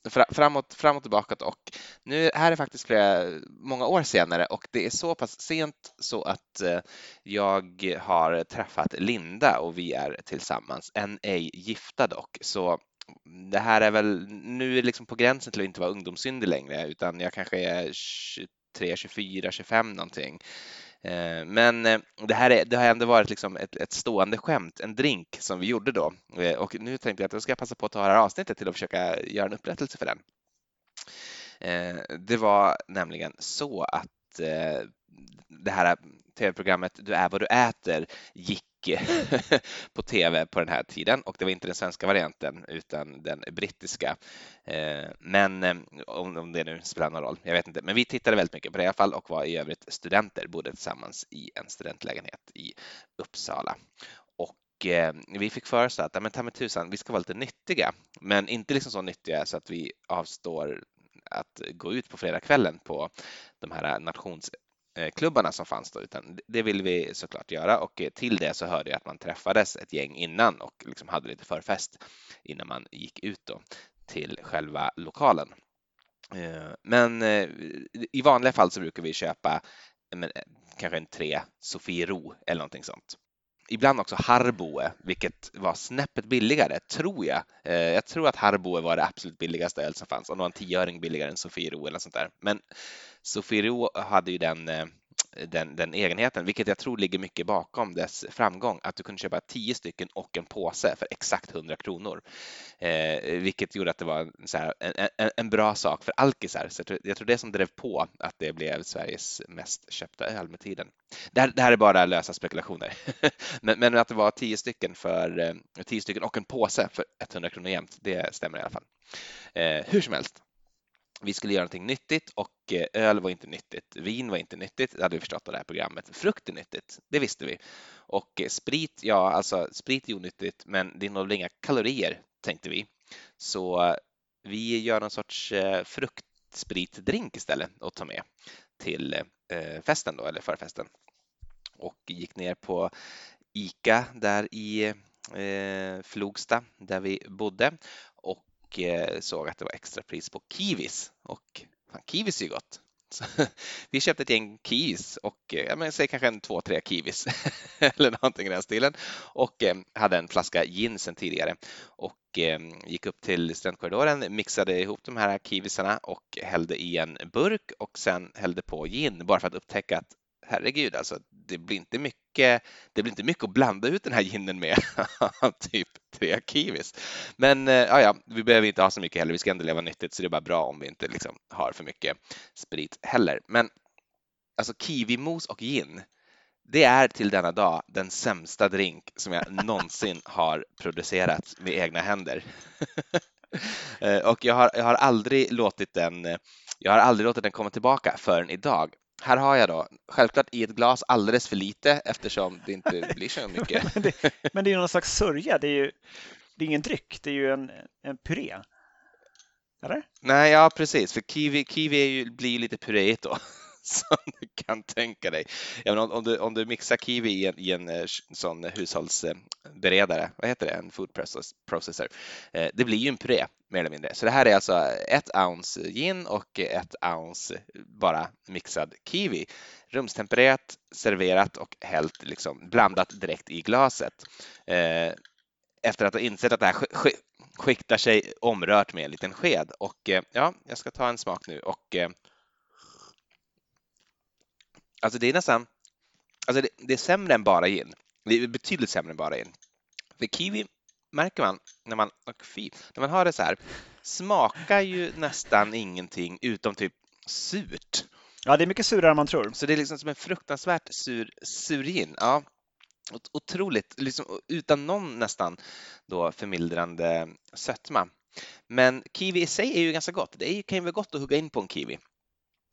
Framåt, framåt och tillbaka och nu här är faktiskt flera, många år senare och det är så pass sent så att eh, jag har träffat Linda och vi är tillsammans, än ej gifta dock. Så det här är väl, nu är liksom på gränsen till att inte vara ungdomssyndig längre utan jag kanske är 23, 24, 25 någonting. Eh, men eh, det här är, det har ändå varit liksom ett, ett stående skämt, en drink som vi gjorde då. Eh, och nu tänkte jag att jag ska passa på att ta det här avsnittet till att försöka göra en upprättelse för den. Det var nämligen så att det här tv-programmet Du är vad du äter gick på tv på den här tiden och det var inte den svenska varianten utan den brittiska. Eh, men eh, om det nu spelar någon roll, jag vet inte. Men vi tittade väldigt mycket på det i alla fall och var i övrigt studenter, bodde tillsammans i en studentlägenhet i Uppsala. Och eh, vi fick för oss att, men ta mig tusan, vi ska vara lite nyttiga, men inte liksom så nyttiga så att vi avstår att gå ut på fredagskvällen på de här Eh, klubbarna som fanns då, utan det vill vi såklart göra och eh, till det så hörde jag att man träffades ett gäng innan och liksom hade lite förfest innan man gick ut då till själva lokalen. Eh, men i vanliga fall så brukar vi köpa men, kanske en tre Sofiero eller någonting sånt. Ibland också Harboe, vilket var snäppet billigare, tror jag. Eh, Jag tror att Harboe var det absolut billigaste öl som fanns, om det var en tioöring billigare än Sofiero eller sånt där. Men Sofiero hade ju den, eh, den, den egenheten, vilket jag tror ligger mycket bakom dess framgång, att du kunde köpa tio stycken och en påse för exakt 100 kronor. Eh, vilket gjorde att det var en, så här, en, en, en bra sak för alkisar. Så jag tror, jag tror det som drev på att det blev Sveriges mest köpta öl med tiden. Det här, det här är bara lösa spekulationer. men, men att det var tio stycken, för, eh, tio stycken och en påse för 100 kronor jämt, det stämmer i alla fall. Eh, hur som helst, vi skulle göra någonting nyttigt och eh, öl var inte nyttigt. Vin var inte nyttigt, det hade vi förstått av det här programmet. Frukt är nyttigt, det visste vi. Och eh, sprit, ja alltså sprit är onyttigt men det innehåller inga kalorier tänkte vi. Så eh, vi gör någon sorts fruktspritdrink istället och tar med till festen då, eller förfesten. Och gick ner på ICA där i Flogsta där vi bodde och eh, såg att det var extrapris på kiwis. Och fan, kiwis är ju gott. Så, vi köpte ett gäng kiwis och eh, ja, men, säg kanske en två, tre kiwis eller någonting i den stilen. Och eh, hade en flaska gin sen tidigare. Och eh, gick upp till studentkorridoren, mixade ihop de här kiwisarna och hällde i en burk och sen hällde på gin bara för att upptäcka att herregud, alltså det blir inte mycket, det blir inte mycket att blanda ut den här ginen med, typ tre kiwis. Men eh, ja, ja, vi behöver inte ha så mycket heller, vi ska ändå leva nyttigt så det är bara bra om vi inte liksom har för mycket sprit heller. Men alltså kiwimos och gin, det är till denna dag den sämsta drink som jag någonsin har producerat med egna händer. Eh, och jag har, jag har aldrig låtit den, jag har aldrig låtit den komma tillbaka förrän idag. Här har jag då, självklart i ett glas alldeles för lite eftersom det inte blir så mycket. men, det, men det är ju någon slags sörja, det är ju det är ingen dryck, det är ju en, en puré. Eller? Nej, ja precis, för kiwi, kiwi är ju, blir ju lite puréigt då. Som du kan tänka dig. Ja, men om, om, du, om du mixar kiwi i en, i en eh, sån hushållsberedare, vad heter det, en food processor, eh, det blir ju en puré mer eller mindre. Så det här är alltså ett ounce gin och ett ounce bara mixad kiwi. Rumstempererat, serverat och hällt liksom blandat direkt i glaset. Eh, efter att ha insett att det här skiktar sig omrört med en liten sked. Och eh, ja, jag ska ta en smak nu och eh, Alltså det är nästan, alltså det, det, är sämre än bara gin. Det är betydligt sämre än bara gin. För kiwi märker man när man, fy, när man har det så här, smakar ju nästan ingenting utom typ surt. Ja, det är mycket surare än man tror. Så det är liksom som en fruktansvärt sur, sur gin. Ja, otroligt, liksom, utan någon nästan då förmildrande sötma. Men kiwi i sig är ju ganska gott. Det kan ju vara gott att hugga in på en kiwi.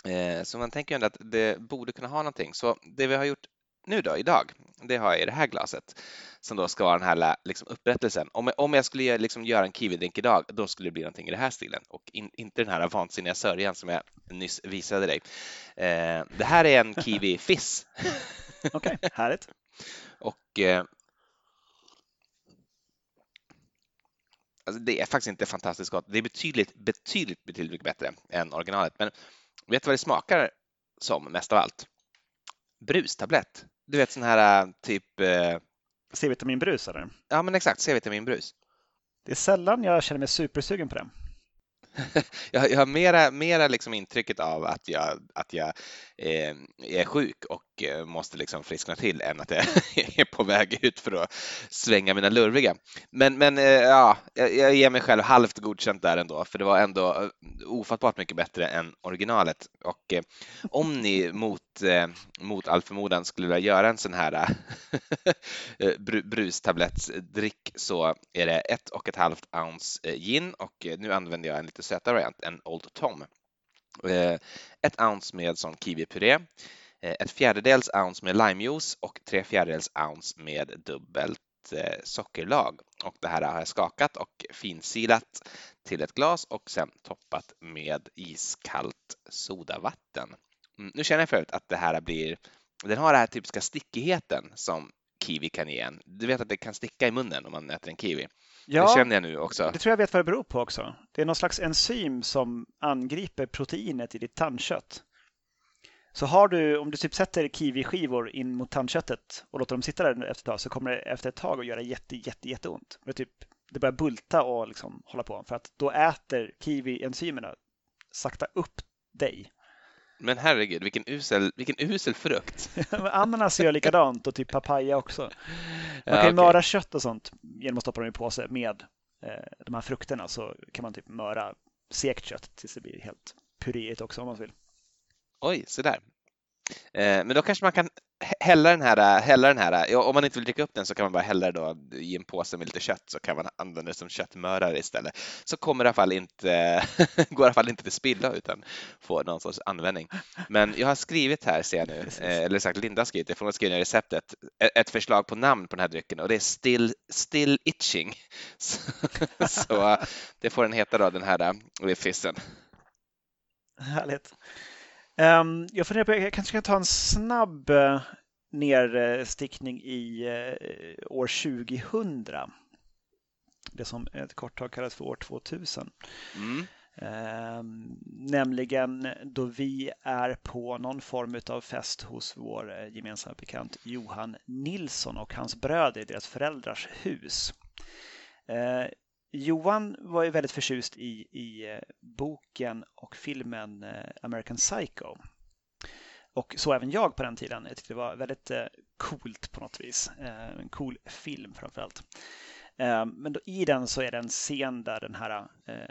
Eh, så man tänker ändå att det borde kunna ha någonting. Så det vi har gjort nu då, idag, det har jag i det här glaset som då ska vara den här liksom, upprättelsen. Om jag, om jag skulle liksom göra en kiwidrink idag, då skulle det bli någonting i den här stilen och in, inte den här vansinniga sörjan som jag nyss visade dig. Eh, det här är en kiwi fizz. Okej, okay, härligt. och eh, alltså det är faktiskt inte fantastiskt gott. Det är betydligt, betydligt, betydligt bättre än originalet. Men Vet du vad det smakar som mest av allt? Brustablett. Du vet sån här typ... Eh... C-vitaminbrus eller? Ja men exakt, C-vitaminbrus. Det är sällan jag känner mig supersugen på det. jag, jag har mera, mera liksom intrycket av att jag, att jag eh, är sjuk och och eh, måste liksom friskna till än att jag är på väg ut för att svänga mina lurviga. Men, men eh, ja, jag ger mig själv halvt godkänt där ändå, för det var ändå eh, ofattbart mycket bättre än originalet. Och eh, om ni mot, eh, mot all förmodan skulle vilja göra en sån här brustablettsdrick så är det ett och ett halvt ounce gin och nu använder jag en lite sötare variant, en Old Tom. Eh, ett ounce med sån kiwipuré, ett fjärdedels ounce med limejuice och tre fjärdedels ounce med dubbelt eh, sockerlag. Och det här har jag skakat och finsilat till ett glas och sen toppat med iskallt sodavatten. Mm, nu känner jag förut att det här blir, den har den här typiska stickigheten som kiwi kan ge en. Du vet att det kan sticka i munnen om man äter en kiwi. Ja, det känner jag nu också. Det tror jag vet vad det beror på också. Det är någon slags enzym som angriper proteinet i ditt tandkött. Så har du, om du typ sätter kiwiskivor in mot tandköttet och låter dem sitta där efter ett tag så kommer det efter ett tag att göra jätte, jätte, jätteont. Det, typ, det börjar bulta och liksom hålla på för att då äter kiwi-enzymerna sakta upp dig. Men herregud, vilken usel, vilken usel frukt. Ananas gör likadant och typ papaya också. Man kan ju okay. möra kött och sånt genom att stoppa dem i påse med eh, de här frukterna så kan man typ möra sekt kött tills det blir helt puréigt också om man vill. Oj, så där. Eh, men då kanske man kan hälla den här, hälla den här ja, om man inte vill dricka upp den så kan man bara hälla då i en påse med lite kött så kan man använda det som köttmörare istället. Så kommer det i alla fall inte, går i alla fall inte till spilla utan får någon sorts användning. Men jag har skrivit här ser jag nu, eh, eller sagt Linda har skrivit det, för hon har skrivit receptet, ett förslag på namn på den här drycken och det är Still, still Itching. Så, så det får den heta då, den här fissen. Härligt. Um, jag funderar på, jag kanske kan ta en snabb uh, nerstickning i uh, år 2000. Det som ett kort tag kallas för år 2000. Mm. Um, nämligen då vi är på någon form av fest hos vår uh, gemensamma bekant Johan Nilsson och hans bröder i deras föräldrars hus. Johan var ju väldigt förtjust i, i eh, boken och filmen eh, American Psycho. Och så även jag på den tiden. Jag tyckte det var väldigt eh, coolt på något vis. En cool film framförallt. Men då, i den så är det en scen där den här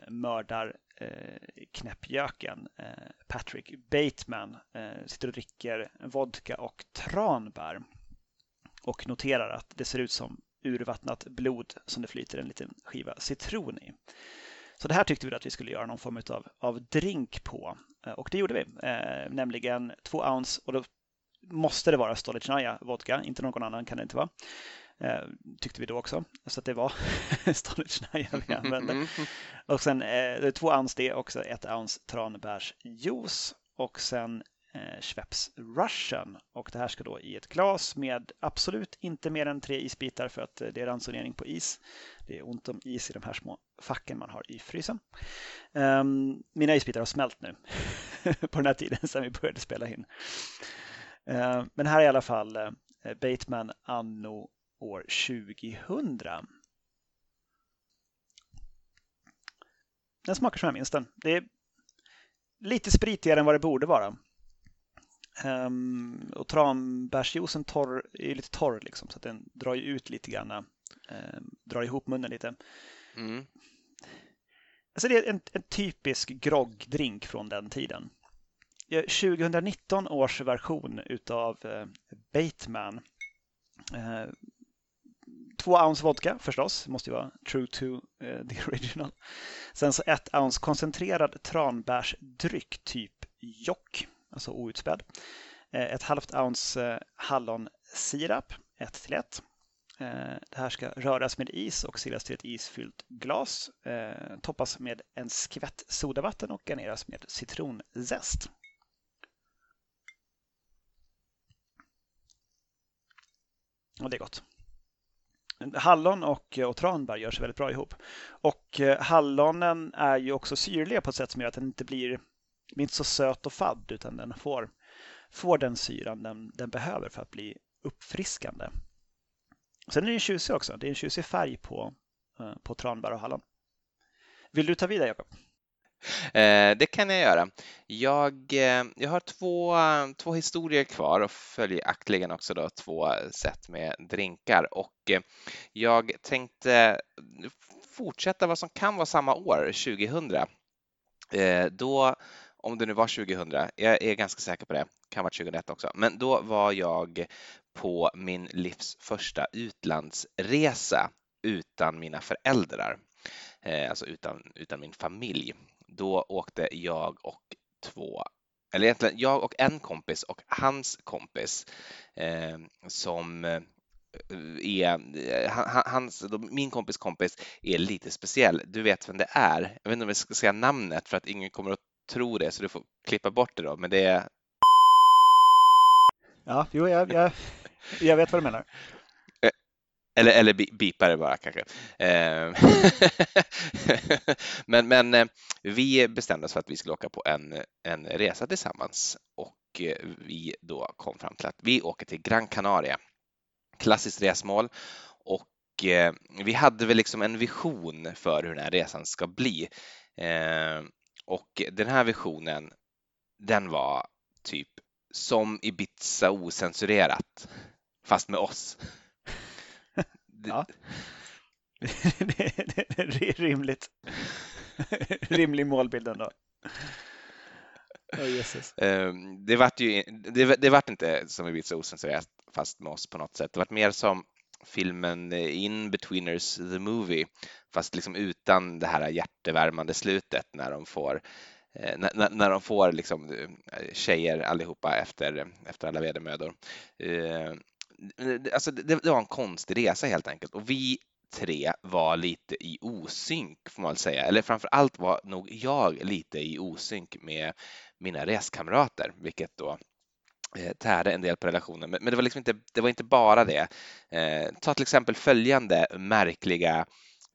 mördar knäppjöken Patrick Bateman sitter och dricker vodka och tranbär och noterar att det ser ut som urvattnat blod som det flyter en liten skiva citron i. Så det här tyckte vi att vi skulle göra någon form av, av drink på eh, och det gjorde vi, eh, nämligen två ounce och då måste det vara Stolichnaya vodka, inte någon annan kan det inte vara. Eh, tyckte vi då också. Så att det var Stollichnaja vi använde. Mm. Och sen eh, två ounce det också, ett ounce tranbärsjuice och sen eh, Schweppes Russian. Och det här ska då i ett glas med absolut inte mer än tre isbitar för att eh, det är ransonering på is. Det är ont om is i de här små facken man har i frysen. Um, mina isbitar har smält nu på den här tiden sedan vi började spela in. Uh, men här är i alla fall uh, Bateman anno år 2000. Den smakar som jag minns den. Det är lite spritigare än vad det borde vara. Um, och tranbärsjuicen torr, är lite torr liksom, så att den drar ut lite grann. Um, drar ihop munnen lite. Mm. Alltså det är en, en typisk groggdrink från den tiden. 2019 års version utav uh, Bateman uh, två ounce vodka förstås, måste ju vara true to uh, the original. Sen så ett ounce koncentrerad tranbärsdryck, typ Jock, alltså outspädd. Eh, ett halvt ounce eh, hallonsirap, 1 till 1. Eh, det här ska röras med is och silas till ett isfyllt glas. Toppas med en skvätt sodavatten och garneras med citronzest. Och det är gott hallon och, och tranbär gör sig väldigt bra ihop. Och hallonen är ju också syrliga på ett sätt som gör att den inte blir, är inte så söt och fadd utan den får, får den syran den, den behöver för att bli uppfriskande. Sen är den tjusig också. Det är en tjusig färg på, eh, på tranbär och hallon. Vill du ta vidare Jakob? Eh, det kan jag göra. Jag, eh, jag har två, två historier kvar och följaktligen också då två sätt med drinkar och eh, jag tänkte fortsätta vad som kan vara samma år, 2000. Eh, då, om det nu var 2000, jag är ganska säker på det, kan vara 2001 också, men då var jag på min livs första utlandsresa utan mina föräldrar, eh, alltså utan, utan min familj då åkte jag och två eller egentligen jag och en kompis och hans kompis eh, som eh, är, eh, hans, min kompis kompis är lite speciell. Du vet vem det är. Jag vet inte om jag ska säga namnet för att ingen kommer att tro det, så du får klippa bort det då. Men det är... Ja, jo, jag, jag, jag vet vad du menar. Eller, eller bipa det bara kanske. Ehm, men, men eh, vi bestämde oss för att vi skulle åka på en, en resa tillsammans och eh, vi då kom fram till att vi åker till Gran Canaria. Klassiskt resmål och eh, vi hade väl liksom en vision för hur den här resan ska bli. Och den här visionen, den var typ som Ibiza osensurerat, fast med oss. Ja. det, är rimligt. Rimlig målbild ändå. Oh, Jesus. Ehm, det vart ju det, det vart inte som Ibiza osensurerat fast med oss på något sätt. Det vart mer som filmen In Betweeners the Movie fast liksom utan det här hjärtevärmande slutet när de får eh, när, när de får liksom eh, tjejer allihopa efter, efter alla vedermödor. Eh, alltså det, det var en konstig resa helt enkelt och vi tre var lite i osynk får man väl säga, eller framför allt var nog jag lite i osynk med mina reskamrater, vilket då Eh, tärde en del på relationen. Men, men, det var liksom inte, det var inte bara det. Eh, ta till exempel följande märkliga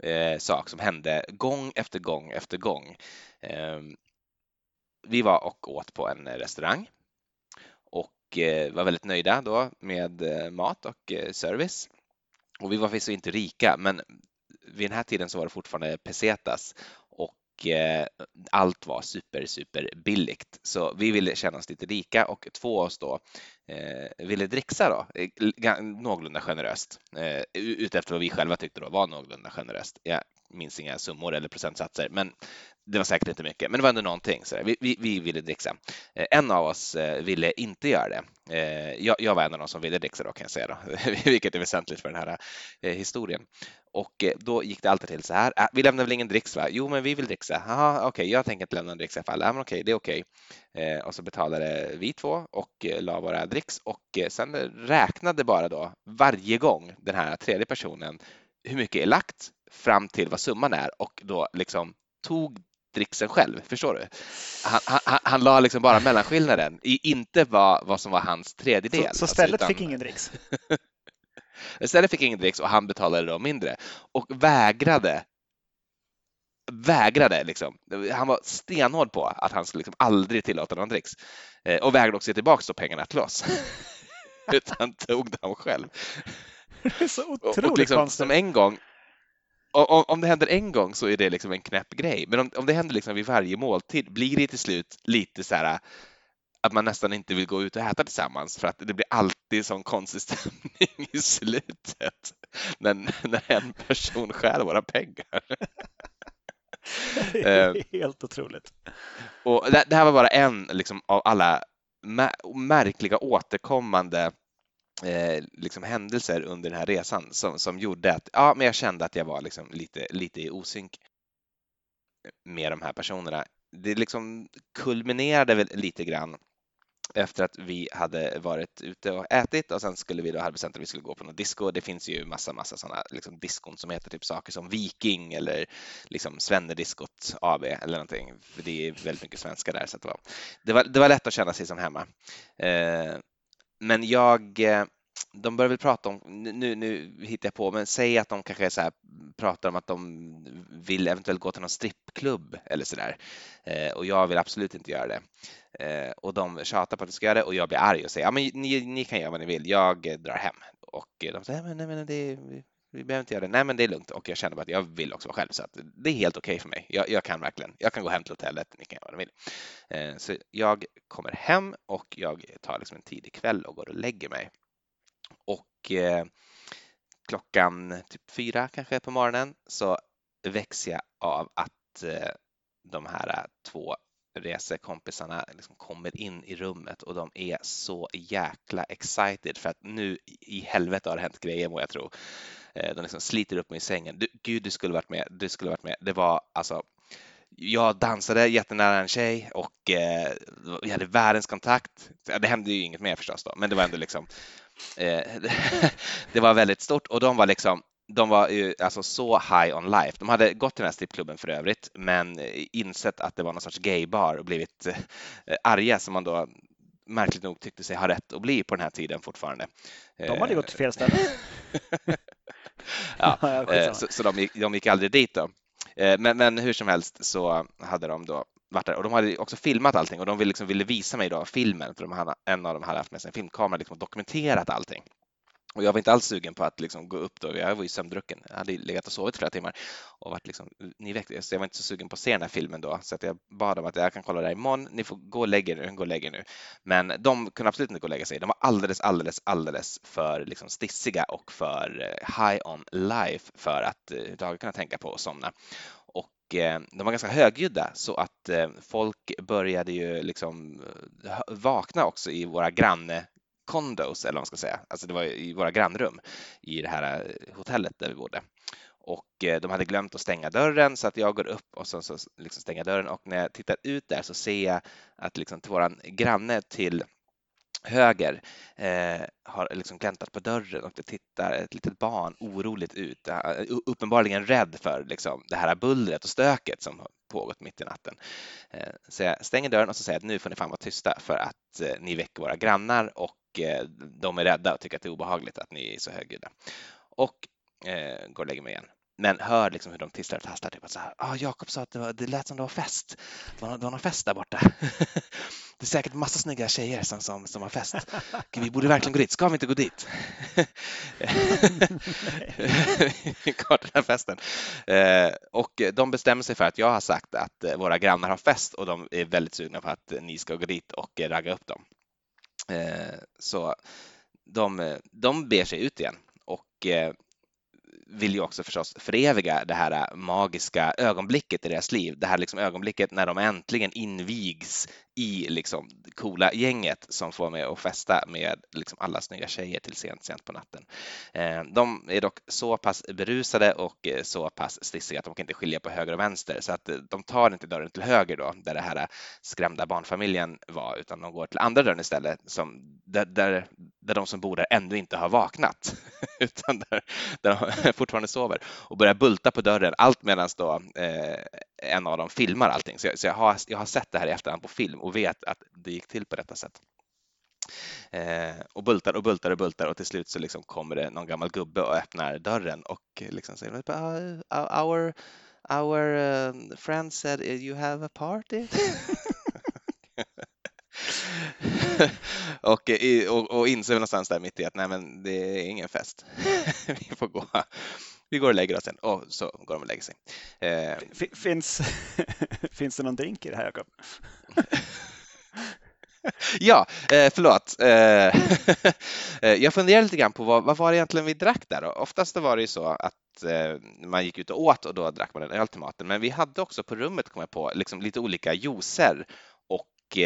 eh, sak som hände gång efter gång efter gång. Eh, vi var och åt på en restaurang och eh, var väldigt nöjda då med eh, mat och eh, service. Och vi var förvisso inte rika, men vid den här tiden så var det fortfarande pesetas Eh, allt var super, super billigt. Så vi ville känna oss lite rika och två av oss då eh, ville dricksa då, eh, någorlunda generöst, eh, utefter vad vi själva tyckte då var någorlunda generöst. Jag minns inga summor eller procentsatser, men det var säkert inte mycket, men det var ändå någonting. Så vi, vi, vi, ville dricksa. Eh, en av oss eh, ville inte göra det. Eh, jag, jag var en av de som ville dricksa då kan jag säga, då, vilket är väsentligt för den här historien. Och då gick det alltid till så här. Äh, vi lämnar väl ingen dricks va? Jo, men vi vill dricksa. Jaha, okej, okay, jag tänker inte lämna en dricks i alla fall. Ja, men okej, okay, det är okej. Okay. och så betalade vi två och la våra dricks och sen räknade bara då varje gång den här tredje personen hur mycket är lagt fram till vad summan är och då liksom tog dricksen själv, förstår du? Han, han, han la liksom bara mellanskillnaden, inte vad, vad som var hans tredjedel. Så, så alltså, stället alltså, utan... fick ingen dricks? Stället fick ingen dricks och han betalade då mindre och vägrade vägrade liksom. Han var stenhård på att han skulle liksom aldrig tillåta någon dricks eh, och vägrade också ge tillbaka pengarna till oss. Utan tog dem själv. Det är så otroligt och, och liksom, konstigt. Som en gång, om, om det händer en gång så är det liksom en knäpp grej, men om, om det händer liksom vid varje måltid blir det till slut lite så här att man nästan inte vill gå ut och äta tillsammans för att det blir alltid sån konstig stämning i slutet när, när en person skär våra pengar. Eh, helt otroligt. Och det, det, här var bara en liksom, av alla märkliga återkommande eh, liksom händelser under den här resan som, som gjorde att ja, men jag kände att jag var liksom lite, lite i osynk med de här personerna. Det liksom kulminerade väl lite grann efter att vi hade varit ute och ätit och sen skulle vi då hade bestämt att vi skulle gå på något disco. Det finns ju massa, massa sådana liksom diskon som heter typ saker som Viking eller liksom Svennediskot AB eller någonting. För det är väldigt mycket svenska där så det var, det var, det var lätt att känna sig som hemma. Eh, men jag eh, de börjar väl prata om, nu, nu hittar jag på, men säg att de kanske så här, pratar om att de vill eventuellt gå till någon strippklubb eller sådär. Eh, och jag vill absolut inte göra det. Eh, och de tjatar på att de ska göra det och jag blir arg och säger ja, men ni, ni kan göra vad ni vill, jag drar hem. Och de säger nej, men det, vi behöver inte göra det. Nej, men det är lugnt och jag känner bara att jag vill också vara själv så att det är helt okej okay för mig. Jag, jag, kan verkligen. Jag kan gå hem till hotellet. Ni kan göra vad ni vill. Eh, så jag kommer hem och jag tar liksom en tidig kväll och går och lägger mig och eh, klockan typ fyra kanske på morgonen så väcks jag av att eh, de här två resekompisarna liksom kommer in i rummet och de är så jäkla excited för att nu i helvete har det hänt grejer må jag tro. Eh, de liksom sliter upp mig i sängen. Du, Gud, du skulle varit med. Du skulle varit med. Det var alltså jag dansade jättenära en tjej och eh, vi hade världens kontakt. Det hände ju inget mer förstås då, men det var ändå liksom Eh, det var väldigt stort och de var liksom de var ju alltså så high on life. De hade gått till den här strippklubben för övrigt, men insett att det var någon sorts gaybar och blivit eh, arga som man då märkligt nog tyckte sig ha rätt att bli på den här tiden fortfarande. De hade gått till fel ställe. ja, så, så de, gick, de gick aldrig dit då. Men, men hur som helst så hade de då varit där och de hade också filmat allting och de ville, liksom, ville visa mig då filmen för de hade, en av dem hade haft med sig en filmkamera liksom, och dokumenterat allting. Och jag var inte alls sugen på att liksom gå upp då, jag var ju sömndrucken, jag hade legat och sovit flera timmar och varit liksom nyväckt, så jag var inte så sugen på att se den här filmen då, så att jag bad dem att jag kan kolla där imorgon, ni får gå och lägga er. Nu, gå och lägga er nu. Men de kunde absolut inte gå och lägga sig, de var alldeles, alldeles, alldeles för liksom stissiga och för eh, high on life för att eh, överhuvudtaget kunna tänka på att somna. Och eh, de var ganska högljudda. Så att folk började ju liksom vakna också i våra granne condos eller vad man ska säga. Alltså det var i våra grannrum i det här eh, hotellet där vi bodde. Och eh, de hade glömt att stänga dörren så att jag går upp och så, så liksom stänger dörren och när jag tittar ut där så ser jag att liksom till våran granne till höger eh, har liksom gläntat på dörren och det tittar ett litet barn oroligt ut, eh, uppenbarligen rädd för liksom, det här bullret och stöket som har pågått mitt i natten. Eh, så jag stänger dörren och så säger jag att nu får ni fan vara tysta för att eh, ni väcker våra grannar och eh, de är rädda och tycker att det är obehagligt att ni är så högljudda. Och eh, går och lägger mig igen men hör liksom hur de tisslar och tasslar. Typ att så här, ah, Jakob sa att det, var, det lät som det var fest. Det var, det var någon fest där borta. det är säkert massa snygga tjejer som, som, som har fest. Vi borde verkligen gå dit. Ska vi inte gå dit? Kvar den här festen. Eh, och de bestämmer sig för att jag har sagt att eh, våra grannar har fest och de är väldigt sugna på att eh, ni ska gå dit och ragga upp dem. Så de, de ber sig ut igen och vill ju också förstås föreviga det här magiska ögonblicket i deras liv. Det här liksom ögonblicket när de äntligen invigs i liksom coola gänget som får med att festa med liksom alla snygga tjejer till sent, sent på natten. Eh, de är dock så pass berusade och eh, så pass stissiga att de kan inte skilja på höger och vänster så att eh, de tar inte dörren till höger då där det här skrämda barnfamiljen var utan de går till andra dörren istället som där, där, där de som bor där ännu inte har vaknat utan där, där de fortfarande sover och börjar bulta på dörren allt medan då eh, en av dem filmar allting. Så, jag, så jag, har, jag har sett det här i efterhand på film och vet att det gick till på detta sätt. Eh, och bultar och bultar och bultar och till slut så liksom kommer det någon gammal gubbe och öppnar dörren och liksom säger uh, uh, our, our uh, friend said uh, you have a party. och, eh, och, och inser någonstans där mitt i att nej men det är ingen fest. Vi får gå vi går och lägger oss sen och så går de och lägger sig. Eh. Finns, finns det någon drink i det här, Jakob? ja, eh, förlåt. Eh, jag funderar lite grann på vad, vad var det egentligen vi drack där då? Oftast var det ju så att man gick ut och åt och då drack man en öl till maten. Men vi hade också på rummet, kom jag på, liksom lite olika juicer och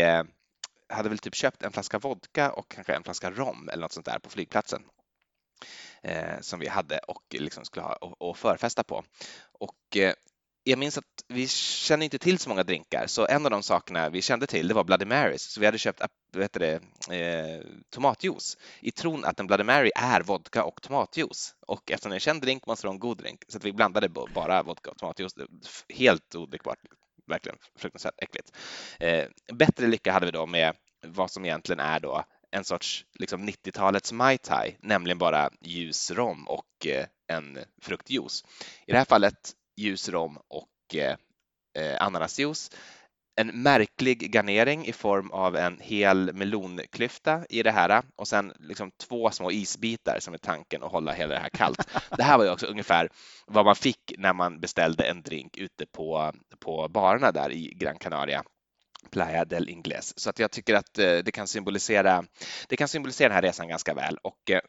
hade väl typ köpt en flaska vodka och kanske en flaska rom eller något sånt där på flygplatsen eh, som vi hade och liksom skulle ha och, och förfesta på. Och eh, jag minns att vi kände inte till så många drinkar, så en av de sakerna vi kände till det var Bloody Marys. Så vi hade köpt vet det, eh, tomatjuice i tron att en Bloody Mary är vodka och tomatjuice. Och eftersom det är en känd drink måste det vara en god drink, så att vi blandade bara vodka och tomatjuice. Helt odrickbart, verkligen fruktansvärt äckligt. Eh, bättre lycka hade vi då med vad som egentligen är då en sorts liksom 90-talets Mai Tai, nämligen bara ljus rom och eh, en fruktjuice. I det här fallet ljus rom och eh, eh, ananasjuice. En märklig garnering i form av en hel melonklyfta i det här och sen liksom två små isbitar som är tanken att hålla hela det här kallt. Det här var ju också ungefär vad man fick när man beställde en drink ute på, på barerna där i Gran Canaria Playa del Ingles. Så att jag tycker att eh, det kan symbolisera, det kan symbolisera den här resan ganska väl. Och, eh,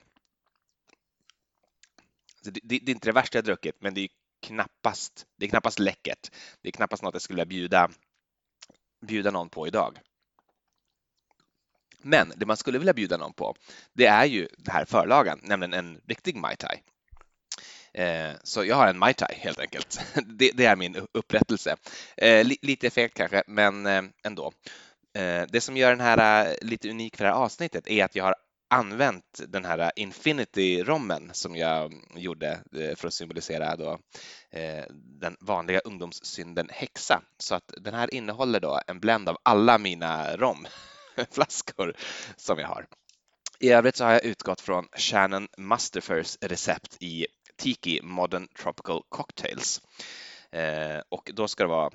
alltså, det, det, det, är inte det värsta jag druckit, men det är knappast, det är knappast läckert. Det är knappast något jag skulle vilja bjuda, bjuda någon på idag. Men det man skulle vilja bjuda någon på, det är ju den här förlagan, nämligen en riktig Mai Tai. Eh, så jag har en Mai Tai helt enkelt. Det, är min upprättelse. Eh, lite fegt kanske, men eh, ändå. Det som gör den här lite unik för det här avsnittet är att jag har använt den här Infinity-rommen som jag gjorde för att symbolisera då den vanliga ungdomssynden häxa. Så att den här innehåller då en blend av alla mina romflaskor som jag har. I övrigt så har jag utgått från Shannon Musterfers recept i Tiki Modern Tropical Cocktails. Eh, och då ska det vara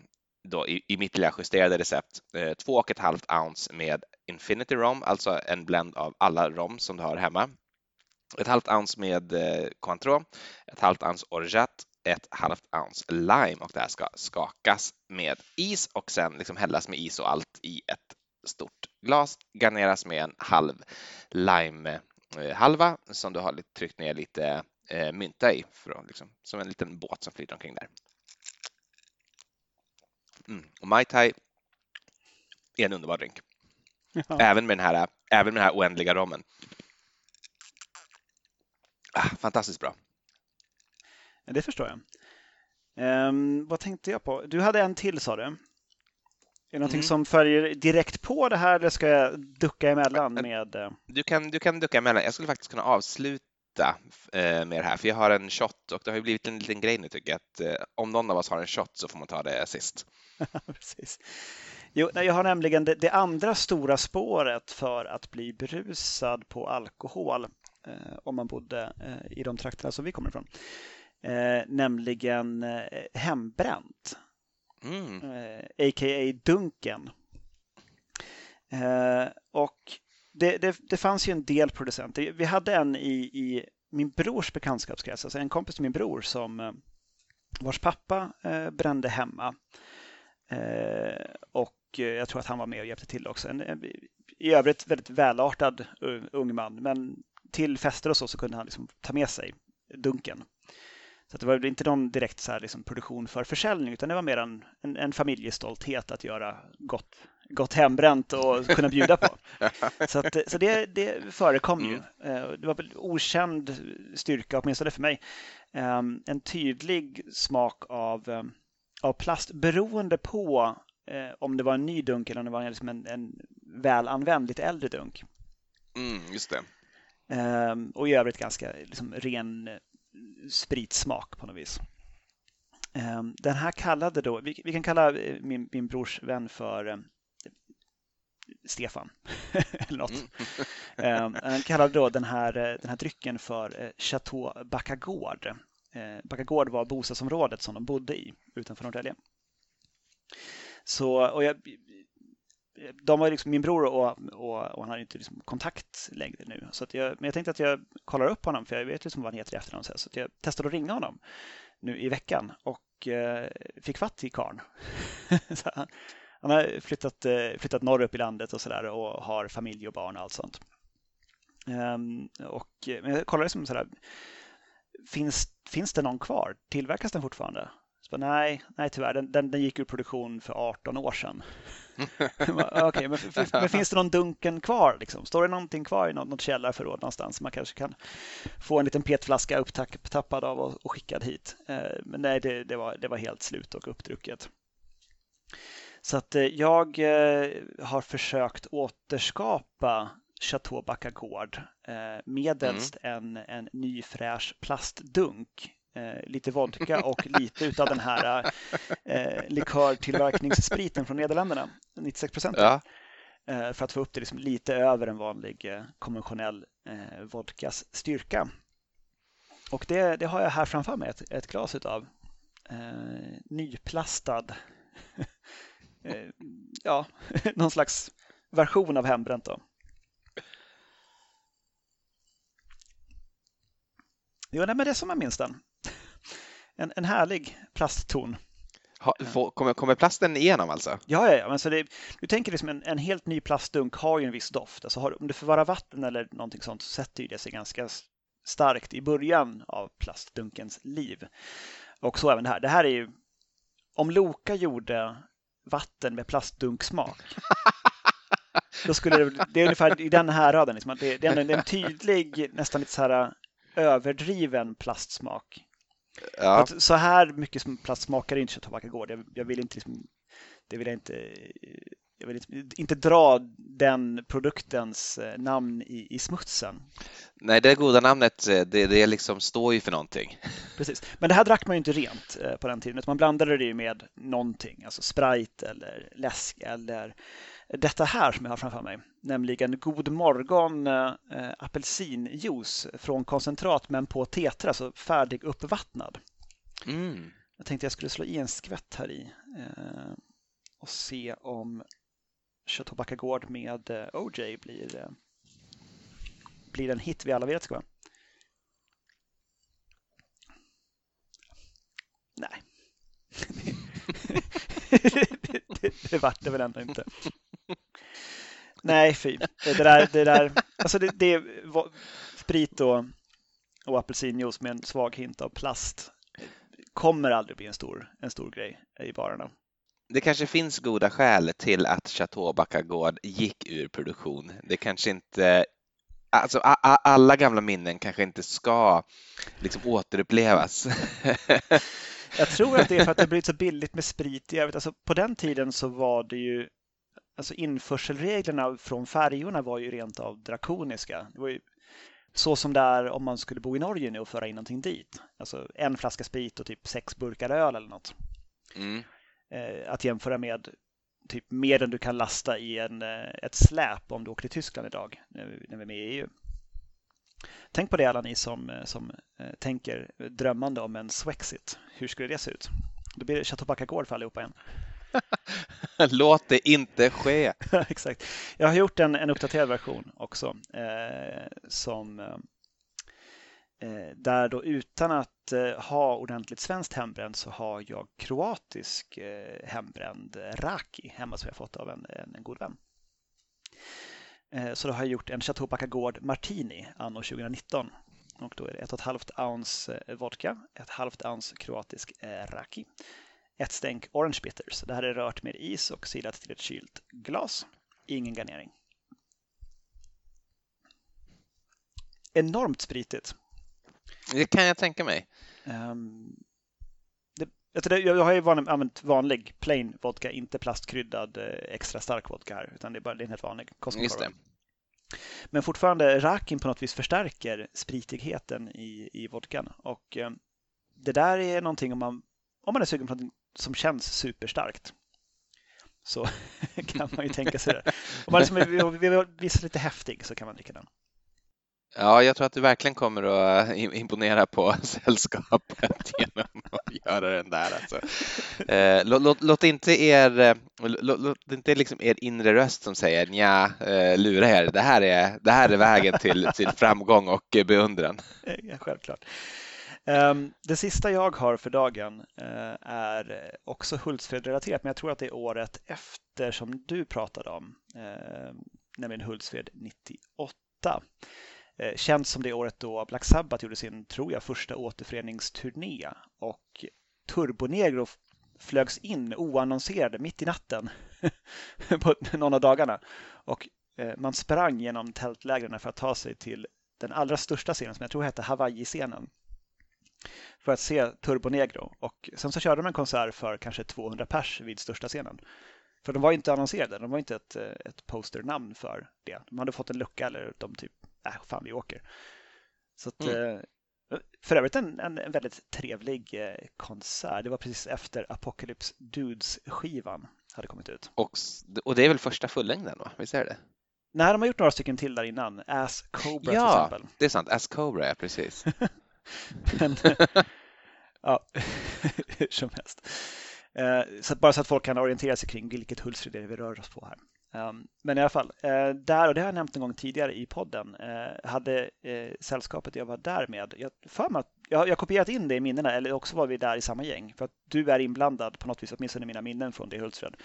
då i, i mitt lilla justerade recept eh, två och ett halvt ounce med Infinity Rom, alltså en blend av alla rom som du har hemma. Ett halvt ounce med eh, Cointreau, ett halvt ounce Orgeat, ett halvt ounce lime och det här ska skakas med is och sen liksom hällas med is och allt i ett stort glas. Garneras med en halv lime eh, halva som du har tryckt ner lite eh, mynta i, för att, liksom, som en liten båt som flyter omkring där. Mm. Och Mai Tai är en underbar drink. Ja. Även, med den här, även med den här oändliga rommen. Ah, fantastiskt bra. Det förstår jag. Um, vad tänkte jag på? Du hade en till sa du. Är det någonting mm. som följer direkt på det här eller ska jag ducka emellan med? Eh? Du kan, du kan ducka emellan. Jag skulle faktiskt kunna avsluta eh, med det här, för jag har en shot och det har ju blivit en liten grej nu tycker jag att eh, om någon av oss har en shot så får man ta det sist. Precis. Jo, jag har nämligen det, det, andra stora spåret för att bli berusad på alkohol eh, om man bodde eh, i de trakterna som vi kommer ifrån. Eh, nämligen eh, hembränt. Mm. A.k.a. Dunken. och det, det, det, fanns ju en del producenter. Vi hade en i, i min brors bekantskapskrets, alltså en kompis till min bror som eh, vars pappa eh, brände hemma. Eh, och eh, jag tror att han var med och hjälpte till också. En, en, I övrigt väldigt välartad eh, ung man, men till fester och så, så kunde han liksom ta med sig dunken. Så det var inte någon direkt så här, liksom, produktion för försäljning utan det var mer en, en, en familjestolthet att göra gott, gott hembränt och kunna bjuda på. så att, så det, det förekom ju. Mm. Det var väl okänd styrka, åtminstone för mig. Ehm, en tydlig smak av, ehm, av plast beroende på eh, om det var en ny dunk eller om det var liksom en, en välanvänd, lite äldre dunk. Mm, just det. Ehm, och i övrigt ganska liksom, ren spritsmak på något vis. Ehm, den här kallade då, vi, vi kan kalla eh, min, min brors vän för eh, Stefan eller något. Mm. Ehm, han kallade då den här, eh, den här drycken för Chateau Backagård. Backagård var bostadsområdet som de bodde i utanför Norrtälje. Så, och jag, de var liksom min bror och, och, och han har inte liksom kontakt längre nu. Så att jag, men jag tänkte att jag kollar upp honom för jag vet liksom vad han heter i efternamn. Så, så jag testade att ringa honom nu i veckan och eh, fick fatt i karln. han, han har flyttat, eh, flyttat norrut i landet och sådär och har familj och barn och allt sånt. Um, och, men jag kollade liksom sådär, finns, finns det någon kvar? Tillverkas den fortfarande? Så, nej, nej tyvärr, den, den, den gick ur produktion för 18 år sedan. okay, men, men, finns det någon Dunken kvar? Liksom? Står det någonting kvar i något, något källarförråd någonstans? Man kanske kan få en liten petflaska upptappad av och, och skickad hit. Eh, men nej, det, det, var, det var helt slut och uppdrucket. Så att eh, jag eh, har försökt återskapa Chateau Backagård medelst mm. en, en ny fräsch plastdunk lite vodka och lite utav den här eh, likörtillverkningsspriten från Nederländerna, 96 procent. Ja. Eh, för att få upp det liksom lite över en vanlig eh, konventionell eh, vodkas styrka. Och det, det, har jag här framför mig, ett, ett glas utav eh, nyplastad, eh, ja, någon slags version av hembränt. Då. Jo, nej, men det är som jag minns den en, en härlig plastton. Ha, kommer, kommer plasten igenom alltså? Ja, ja, ja. Alltså det, du tänker liksom en, en helt ny plastdunk har ju en viss doft. Alltså har, om du förvarar vatten eller någonting sånt så sätter det sig ganska starkt i början av plastdunkens liv. Och så även det här. Det här är ju, om Loka gjorde vatten med plastdunksmak då skulle det, det är ungefär i den här raden. Liksom, det, det, är en, det är en tydlig, nästan lite så här överdriven plastsmak. Ja. så här mycket plast smakar inte Chateau Gård. Jag, jag vill inte liksom, det vill jag inte jag vill inte, inte dra den produktens eh, namn i, i smutsen. Nej, det goda namnet, eh, det, det liksom står ju för någonting. Precis, men det här drack man ju inte rent eh, på den tiden, utan man blandade det med någonting, alltså Sprite eller läsk eller detta här som jag har framför mig, nämligen God morgon äh, apelsinjuice från koncentrat men på tetra, alltså färdig uppvattnad. Mm. Jag tänkte jag skulle slå i en skvätt här i äh, och se om Chateau Gård med äh, OJ blir, äh, blir en hit vi alla vet ska vara. Nej. det, det, det vart det väl ändå inte. Nej, fy. Det där, det där alltså det, det sprit och, och apelsinjuice med en svag hint av plast kommer aldrig bli en stor, en stor grej i barerna. Det kanske finns goda skäl till att Chateau Backagård gick ur produktion. Det kanske inte Alltså alla gamla minnen kanske inte ska liksom återupplevas. Jag tror att det är för att det blivit så billigt med sprit i övrigt. Alltså på den tiden så var det ju alltså införselreglerna från färjorna var ju rent av drakoniska. Det var ju så som det är om man skulle bo i Norge nu och föra in någonting dit. Alltså en flaska sprit och typ sex burkar öl eller något. Mm. Eh, att jämföra med typ mer än du kan lasta i en, eh, ett släp om du åker till Tyskland idag när vi är med i EU. Tänk på det alla ni som, eh, som tänker drömmande om en Swexit. Hur skulle det se ut? Då blir det Chateau Gård för allihopa igen. Låt det inte ske. Exakt. Jag har gjort en, en uppdaterad version också eh, som eh, eh, där då utan att eh, ha ordentligt svenskt hembränd så har jag kroatisk eh, hembränd raki hemma som jag fått av en, en, en god vän. Eh, så då har jag gjort en Chateau Bacagård Martini anno 2019 Och då är det 1,5 ounce eh, vodka, ett halvt ounce kroatisk eh, raki, ett stänk orange bitters. Det här är rört med is och silat till ett kylt glas. Ingen garnering. Enormt spritigt. Det kan jag tänka mig. Um, det, jag har ju van, använt vanlig plain vodka, inte plastkryddad eh, extra stark vodka här, utan det är bara det är en helt vanlig Cosmo Men fortfarande, rakin på något vis förstärker spritigheten i, i vodkan. Och eh, det där är någonting om man, om man är sugen på något som känns superstarkt så kan man ju tänka sig det. Om man liksom vill visa lite häftig så kan man dricka den. Ja, jag tror att du verkligen kommer att eh, imponera på sällskapet genom att göra den där. Alltså. Eh, låt, låt, inte er, eh, låt, låt, inte liksom er inre röst som säger nja, eh, lura er. Det här är, det här är vägen till, till framgång och beundran. Ja, självklart. Ehm, det sista jag har för dagen eh, är också Hultsfred-relaterat, men jag tror att det är året efter som du pratade om, nämligen Hultsfred 98. Eh, känns som det året då Black Sabbath gjorde sin, tror jag, första återföreningsturné och Turbonegro flögs in oannonserade mitt i natten på någon av dagarna. Och eh, man sprang genom tältlägren för att ta sig till den allra största scenen som jag tror hette Hawaii-scenen för att se Turbonegro. Och sen så körde de en konsert för kanske 200 pers vid största scenen. För de var inte annonserade, de var inte ett, eh, ett posternamn för det. De hade fått en lucka eller de typ äh, fan vi åker. Så att, mm. Eh, för övrigt en, en väldigt trevlig eh, konsert. Det var precis efter Apocalypse Dudes-skivan hade kommit ut. Och, och det är väl första fullängden, va? Visst är det? Nej, de har gjort några stycken till där innan. Ass Cobra ja, till exempel. Ja, det är sant. Ass Cobra, ja, precis. Men, ja, hur som helst. Eh, så bara så att folk kan orientera sig kring vilket Hultsfred det är vi rör oss på här. Ehm, men i alla fall, eh, där, och det har jag nämnt en gång tidigare i podden, eh, hade eh, sällskapet jag var där med, jag, för mig, jag har kopierat in det i minnena, eller också var vi där i samma gäng, för att du är inblandad på något vis, åtminstone i mina minnen från det Hultsfred.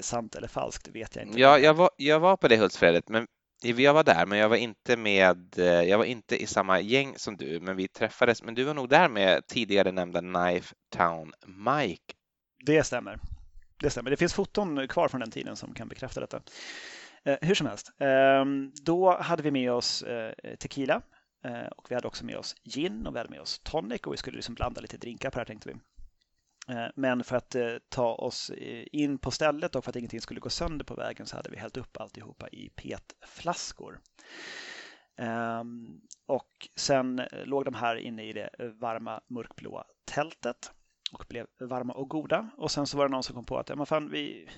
Sant eller falskt vet jag inte. Ja, jag var, jag var på det Hultsfredet, men jag var där, men jag var inte med. Jag var inte i samma gäng som du, men vi träffades. Men du var nog där med tidigare nämnda Knife Town Mike. Det stämmer. Det stämmer. Det finns foton kvar från den tiden som kan bekräfta detta. Eh, hur som helst, eh, då hade vi med oss eh, tequila eh, och vi hade också med oss gin och vi hade med oss tonic och vi skulle liksom blanda lite drinkar på det här tänkte vi. Eh, men för att eh, ta oss eh, in på stället och för att ingenting skulle gå sönder på vägen så hade vi hällt upp alltihopa i petflaskor. Ehm, och sen eh, låg de här inne i det varma mörkblåa tältet och blev varma och goda. Och sen så var det någon som kom på att ja, men fan, vi,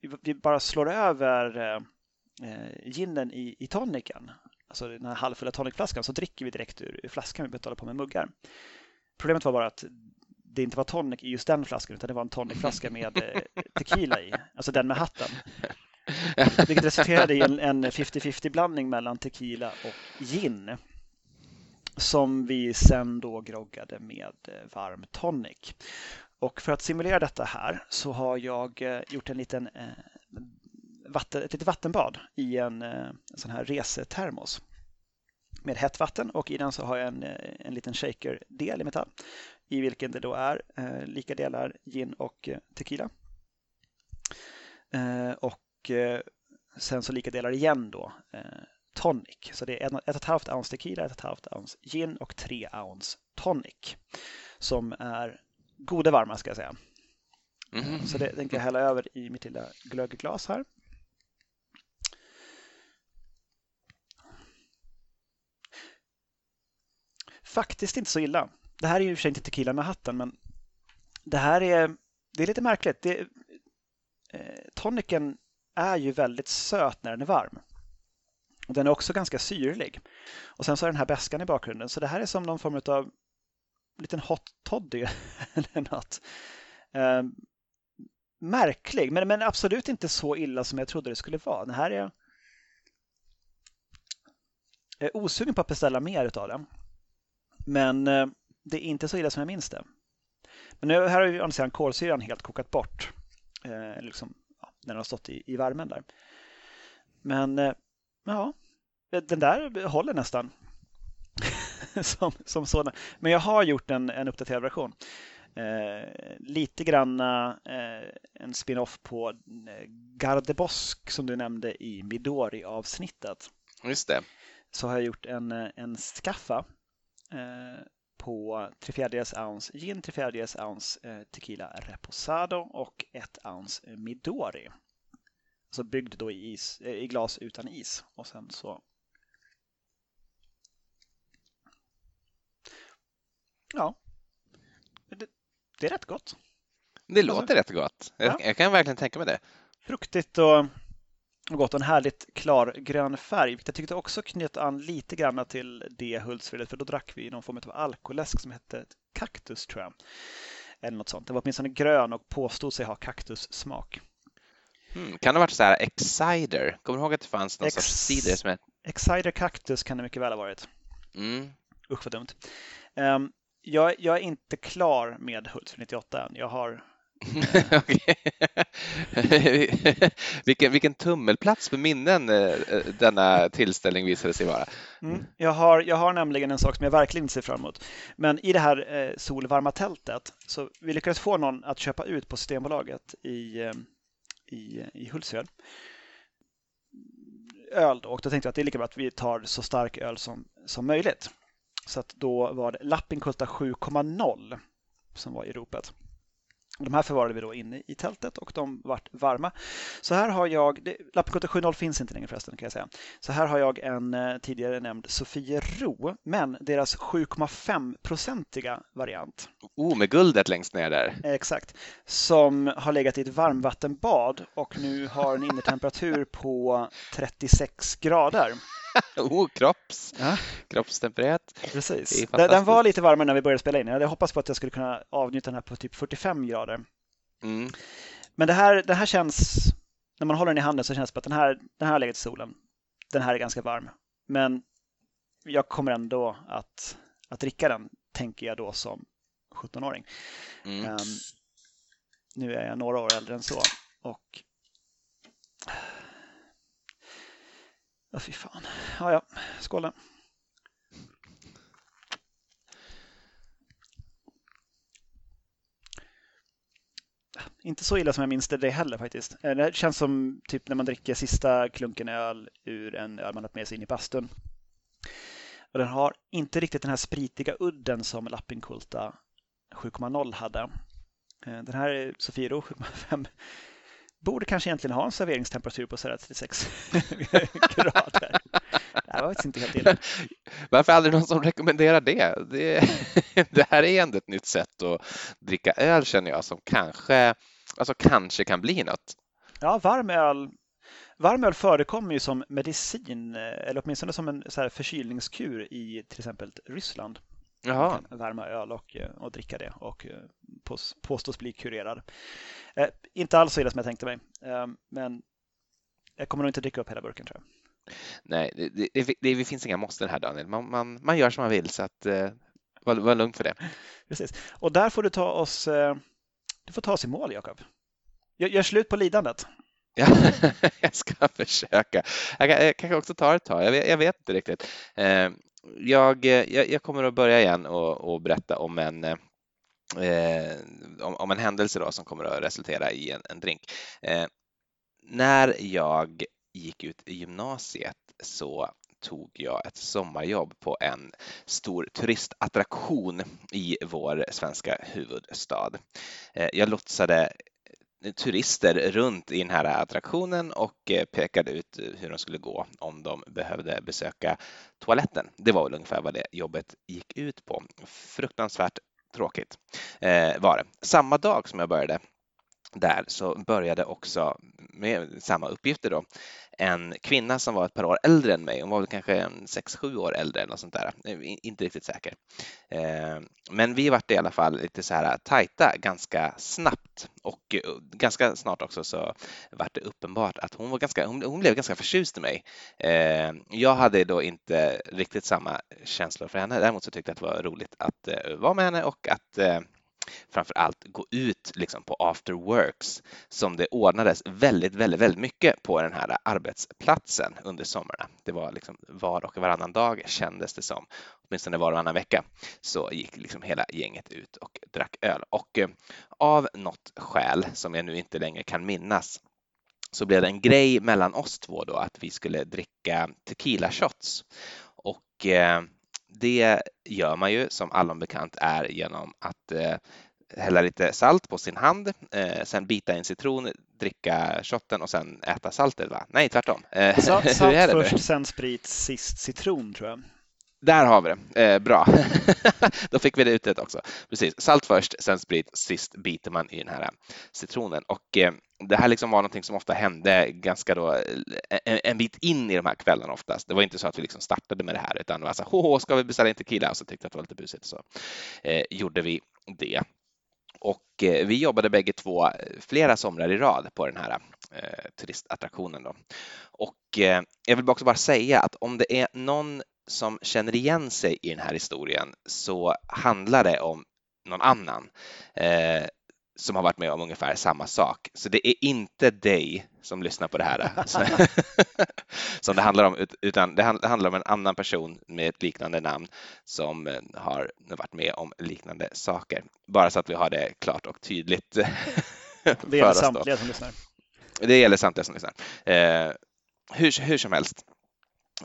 vi, vi bara slår över eh, eh ginen i, i toniken, alltså den här halvfulla tonicflaskan, så dricker vi direkt ur, ur flaskan. Vi behöver hålla på med muggar. Problemet var bara att det inte var tonic i just den flaskan utan det var en tonicflaska med eh, tequila i, alltså den med hatten. Vilket resulterade i en 50-50 blandning mellan tequila och gin som vi sen då groggade med eh, varm tonic. Och för att simulera detta här så har jag eh, gjort en liten eh, vatten, ett litet vattenbad i en, en sån här resetermos med hett vatten och i den så har jag en, en liten shaker-del i metall i vilken det då är eh, lika delar gin och tequila. Eh, och eh, sen så lika delar igen då tonic. Så det är 1,5 ounce tequila, 1,5 ounce gin och 3 ounce tonic. Som är goda varma ska jag säga. Mm. Så det tänker jag hälla över i mitt lilla glögglas här. Faktiskt inte så illa. Det här är ju för sig inte tequila med hatten, men det här är, det är lite märkligt. Det, eh, tonicen är ju väldigt söt när den är varm. Den är också ganska syrlig. Och sen så är den här bäskan i bakgrunden. Så det här är som någon form av liten hot toddy eller något. Eh, märklig, men, men absolut inte så illa som jag trodde det skulle vara. Den här är... Jag är osugen på att beställa mer utav den. Men eh, det är inte så illa som jag minns det. Men nu, här har ju andra kolsyran helt kokat bort. Eh, liksom, ja, när den har stått i, i värmen där. Men eh, Ja, den där håller nästan. som, som sådan. Men jag har gjort en, en uppdaterad version. Eh, lite granna eh, en spin-off på eh, Gardebosk som du nämnde i Midori-avsnittet. Just det. Så har jag gjort en, eh, en skaffa eh, på 3 fjärdedels ounce gin, 3 fjärdedels ounce eh, tequila reposado och 1 ounce Midori. Så byggd då i, is, i glas utan is och sen så Ja, det, det är rätt gott. Det låter alltså, rätt gott. Jag, ja. jag, kan verkligen tänka mig det. Fruktigt och, och gott och en härligt klar grön färg. Jag tyckte också knöt an lite grann till det Hultsfredet för då drack vi någon form av alkoläsk som hette Kaktus tror jag. Eller något sånt. Det var åtminstone grön och påstod sig ha kaktussmak. Mm, kan det ha varit så här Excider? Kommer du ihåg att det fanns någon Ex sorts cider som hette? Excider Cactus kan det mycket väl ha varit. Mm. Usch vad dumt. Um, jag, jag, är inte klar med Hultsfred 98 än. Jag har... vilken, vilken tummelplats för minnen eh, eh, denna tillställning visade sig vara. Mm. Jag, har, jag har nämligen en sak som jag verkligen inte ser fram emot. Men i det här eh, solvarma tältet så vi lyckades få någon att köpa ut på Systembolaget i, eh, i, i Hultsfred öl då, och då tänkte jag att det är lika bra att vi tar så stark öl som, som möjligt. Så att då var det Lappinkulta 7,0 som var i ropet. De här förvarade vi då inne i tältet och de vart varma. Så här har jag, Lappinkulta 7.0 finns inte längre förresten kan jag säga. Så här har jag en eh, tidigare nämnd Sofiero, men deras 7,5-procentiga variant. Oh, med guldet längst ner där. Exakt. Som har legat i ett varmvattenbad och nu har en innertemperatur på 36 grader. oh, kropps. Ja. Kroppstempererat. Precis. Den var lite varmare när vi började spela in. Jag hade hoppats på att jag skulle kunna avnjuta den här på typ 45 grader. Mm. Men det här, det här känns, när man håller den i handen så känns det som att den här, den här har legat i solen. Den här är ganska varm. Men jag kommer ändå att, att dricka den, tänker jag då som 17-åring. Mm. Um, nu är jag några år äldre än så. Och Ja, fy fan. Ja, ja. Skål då. Inte så illa som jag minns det, heller faktiskt. Eh, det känns som typ när man dricker sista klunken öl ur en öl man har med sig in i bastun. Och den har inte riktigt den här spritiga udden som Lappinkulta 7.0 hade. Eh, den här är Sofiero 7.5 borde kanske egentligen ha en serveringstemperatur på 36 grader. Det var faktiskt inte helt illa. Varför aldrig någon som rekommenderar det? det? Det här är ändå ett nytt sätt att dricka öl känner jag som kanske, alltså kanske kan bli något. Ja, varm öl, varm öl förekommer ju som medicin eller åtminstone som en så här förkylningskur i till exempel Ryssland. Jaha. Man kan värma öl och, eh, och dricka det och eh, pås, påstås bli kurerad. Eh, inte alls så illa som jag tänkte mig, eh, men jag kommer nog inte dricka upp hela burken tror jag. Nej, det, det, det, det finns inga måsten här Daniel. Man, man, man gör som man vill så att eh, var, var lugn för det. Precis, och där får du ta oss, eh, du får ta oss i mål Jakob. Gör, gör slut på lidandet. Ja, jag ska försöka. Jag, jag kanske också tar ett tag, jag vet, jag vet inte riktigt. Eh, jag, eh, jag, jag, kommer att börja igen och, och berätta om en eh, eh, om, om, en händelse då som kommer att resultera i en, en drink. Eh, när jag gick ut i gymnasiet så tog jag ett sommarjobb på en stor turistattraktion i vår svenska huvudstad. Eh, jag lotsade turister runt i den här attraktionen och eh, pekade ut eh, hur de skulle gå om de behövde besöka toaletten. Det var väl ungefär vad det jobbet gick ut på. Fruktansvärt tråkigt eh, var det. Samma dag som jag började där så började också med samma uppgifter då en kvinna som var ett par år äldre än mig. Hon var väl kanske sex, sju år äldre eller något sånt där. Inte riktigt säker. Eh, men vi vart i alla fall lite så här tajta ganska snabbt och eh, ganska snart också så vart det uppenbart att hon var ganska, hon, blev ganska förtjust i mig. Eh, jag hade då inte riktigt samma känslor för henne. Däremot så tyckte jag att det var roligt att vara med henne och att framför allt gå ut liksom på after works som det ordnades väldigt, väldigt, väldigt mycket på den här arbetsplatsen under somrarna. Det var liksom var och varannan dag kändes det som, åtminstone var och varannan vecka, så gick liksom hela gänget ut och drack öl. Och eh, av något skäl som jag nu inte längre kan minnas så blev det en grej mellan oss två då att vi skulle dricka tequila shots. Och eh, det gör man ju som allom bekant är genom att eh, hälla lite salt på sin hand, eh, sen bita en citron, dricka shotten och sen äta saltet va? Nej, tvärtom. Eh, salt, salt först, sen sprit, sist citron tror jag. Där har vi det. Eh, bra. Då fick vi det utrett också. Precis. Salt först, sen sprit, sist biter man i den här eh, citronen. Och eh, det här liksom var någonting som ofta hände ganska då eh, en, en, bit in i de här kvällarna oftast. Det var inte så att vi liksom startade med det här utan det var så här, ska vi beställa en tequila? Och så tyckte jag att det var lite busigt så eh, gjorde vi det. Och eh, vi jobbade bägge två eh, flera somrar i rad på den här eh, turistattraktionen. Då. Och eh, jag vill också bara säga att om det är någon som känner igen sig i den här historien så handlar det om någon annan eh, som har varit med om ungefär samma sak. Så det är inte dig som lyssnar på det här som det handlar om, utan det handlar om en annan person med ett liknande namn som eh, har varit med om liknande saker. Bara så att vi har det klart och tydligt. Det gäller samtliga som lyssnar. Det gäller samtliga som lyssnar. Eh, hur, hur som helst.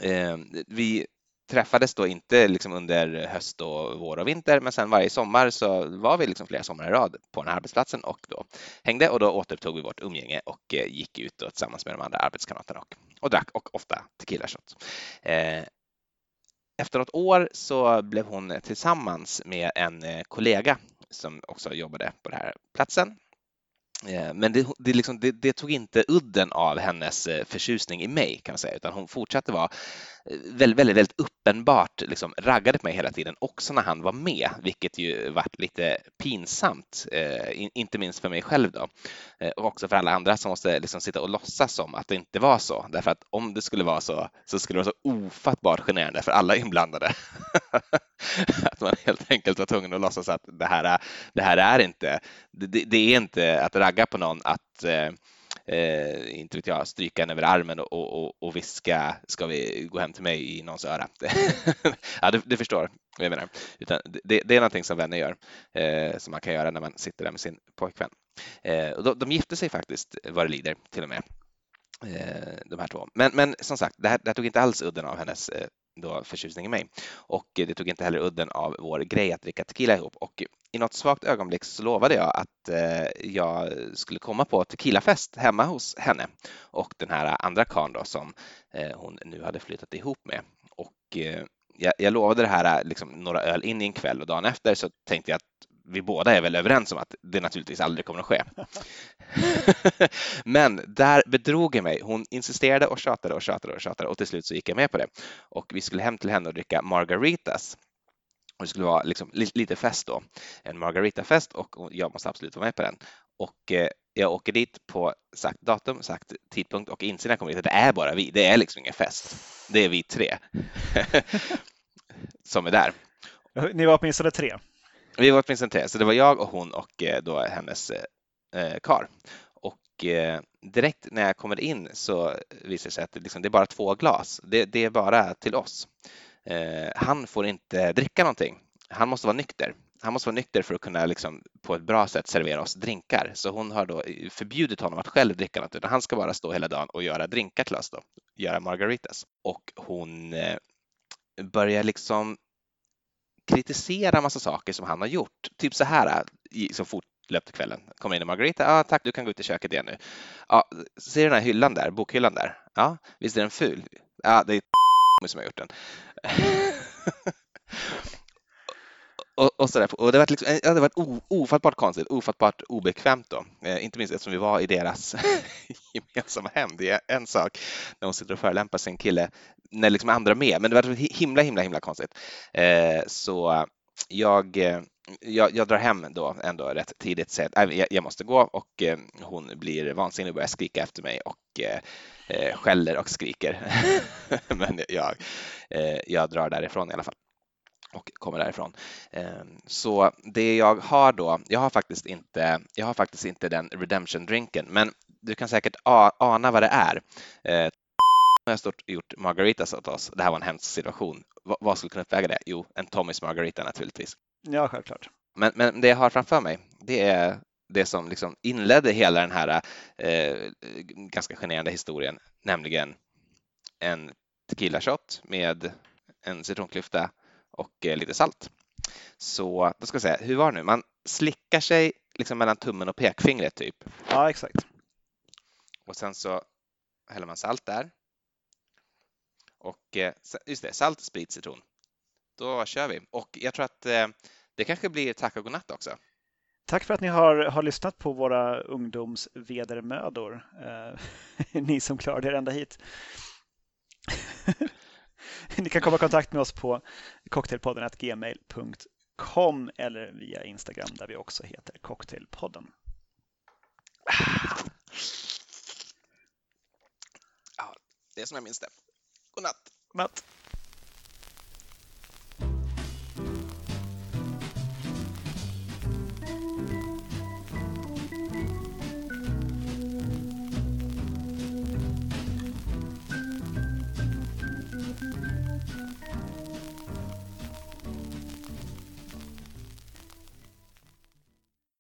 Eh, vi träffades då inte liksom under höst och vår och vinter, men sen varje sommar så var vi liksom flera somrar i rad på den här arbetsplatsen och då hängde och då återupptog vi vårt umgänge och eh, gick ut då tillsammans med de andra arbetskamraterna och, och drack och ofta tequila shots. Eh, efter något år så blev hon tillsammans med en eh, kollega som också jobbade på den här platsen Eh, men det, det, liksom, det, det, tog inte udden av hennes eh, förtjusning i mig kan man säga, utan hon fortsatte vara eh, väldigt, väldigt, väldigt uppenbart liksom, raggade på mig hela tiden, också när han var med, vilket ju varit lite pinsamt, eh, inte minst för mig själv då, eh, och också för alla andra som måste liksom sitta och låtsas som att det inte var så, därför att om det skulle vara så, så skulle det vara så ofattbart generande för alla inblandade. att man helt enkelt var tvungen att låtsas att det här, det här är inte, det, det är inte att ragga på någon att eh, eh inte vet jag, stryka en över armen och, och, och viska ska vi gå hem till mig i någons öra. ja, du, du, förstår vad jag menar. Utan det, det är någonting som vänner gör, eh, som man kan göra när man sitter där med sin pojkvän. Eh, och de, de gifte sig faktiskt vad det lider till och med eh, de här två. Men, men som sagt, det här, det här tog inte alls udden av hennes eh, då förtjusning i mig. Och det tog inte heller udden av vår grej att dricka tequila ihop. Och i något svagt ögonblick så lovade jag att eh, jag skulle komma på tequilafest hemma hos henne och den här andra karln då som eh, hon nu hade flyttat ihop med. Och eh, jag, jag lovade det här liksom några öl in i en kväll och dagen efter så tänkte jag att vi båda är väl överens om att det naturligtvis aldrig kommer att ske. Men där bedrog jag mig. Hon insisterade och tjatade och tjatade och tjatade och till slut så gick jag med på det. Och vi skulle hem till henne och dricka margaritas. Och det skulle vara liksom lite fest då, en margaritafest och jag måste absolut vara med på den. Och eh, jag åker dit på sagt datum, sagt tidpunkt och inser när jag kommer dit att det är bara vi. Det är liksom ingen fest. Det är vi tre som är där. Ni var åtminstone tre? Vi var åtminstone tre, så det var jag och hon och eh, då hennes eh, eh, kar. Och eh, direkt när jag kommer in så visar det sig att det, liksom, det är bara två glas. Det, det är bara till oss. Eh, han får inte dricka någonting. Han måste vara nykter. Han måste vara nykter för att kunna liksom, på ett bra sätt servera oss drinkar. Så hon har då förbjudit honom att själv dricka något, utan han ska bara stå hela dagen och göra drinkar till oss då, göra margaritas. Och hon eh, börjar liksom kritisera massa saker som han har gjort. Typ så här äh, så fort löpte kvällen. Kommer in och Margarita. Ja, tack, du kan gå ut i köket igen nu. Ah, ser du den här hyllan där, bokhyllan där? Ja, visst är den ful? Ja, det är som har gjort den. och, och, sådär. och det var liksom, eh, det varit ofattbart konstigt, ofattbart obekvämt då. Eh, inte minst eftersom vi var i deras gemensamma hem. Det är en sak när hon sitter och förelämpar sin kille när liksom andra är med, men det var himla, himla, himla konstigt. Eh, så jag, eh, jag, jag, drar hem då ändå rätt tidigt, säger att jag, jag måste gå och eh, hon blir vansinnig och börjar skrika efter mig och eh, eh skäller och skriker. men jag, eh, jag drar därifrån i alla fall och kommer därifrån. Ehm, så det jag har då, jag har faktiskt inte, jag har faktiskt inte den redemption-drinken, men du kan säkert ana vad det är. Ehm, jag har stort gjort margaritas åt oss. Det här var en hemsk situation. Vad skulle kunna uppväga det? Jo, en Tommys Margarita naturligtvis. Ja, självklart. Men, men det jag har framför mig, det är det som liksom inledde hela den här eh, ganska generande historien, nämligen en tequila shot med en citronklyfta och eh, lite salt. Så då ska jag säga, hur var det nu? Man slickar sig liksom mellan tummen och pekfingret typ. Ja, exakt. Och sen så häller man salt där. Och eh, just det, salt, sprit, citron. Då kör vi. Och jag tror att eh, det kanske blir tack och godnatt också. Tack för att ni har, har lyssnat på våra ungdomsvedermödor. Eh, ni som klarade er ända hit. ni kan komma i kontakt med oss på cocktailpodden.gmail.com eller via Instagram där vi också heter Cocktailpodden. Ja, det är som jag minns det. Godnatt. Godnatt.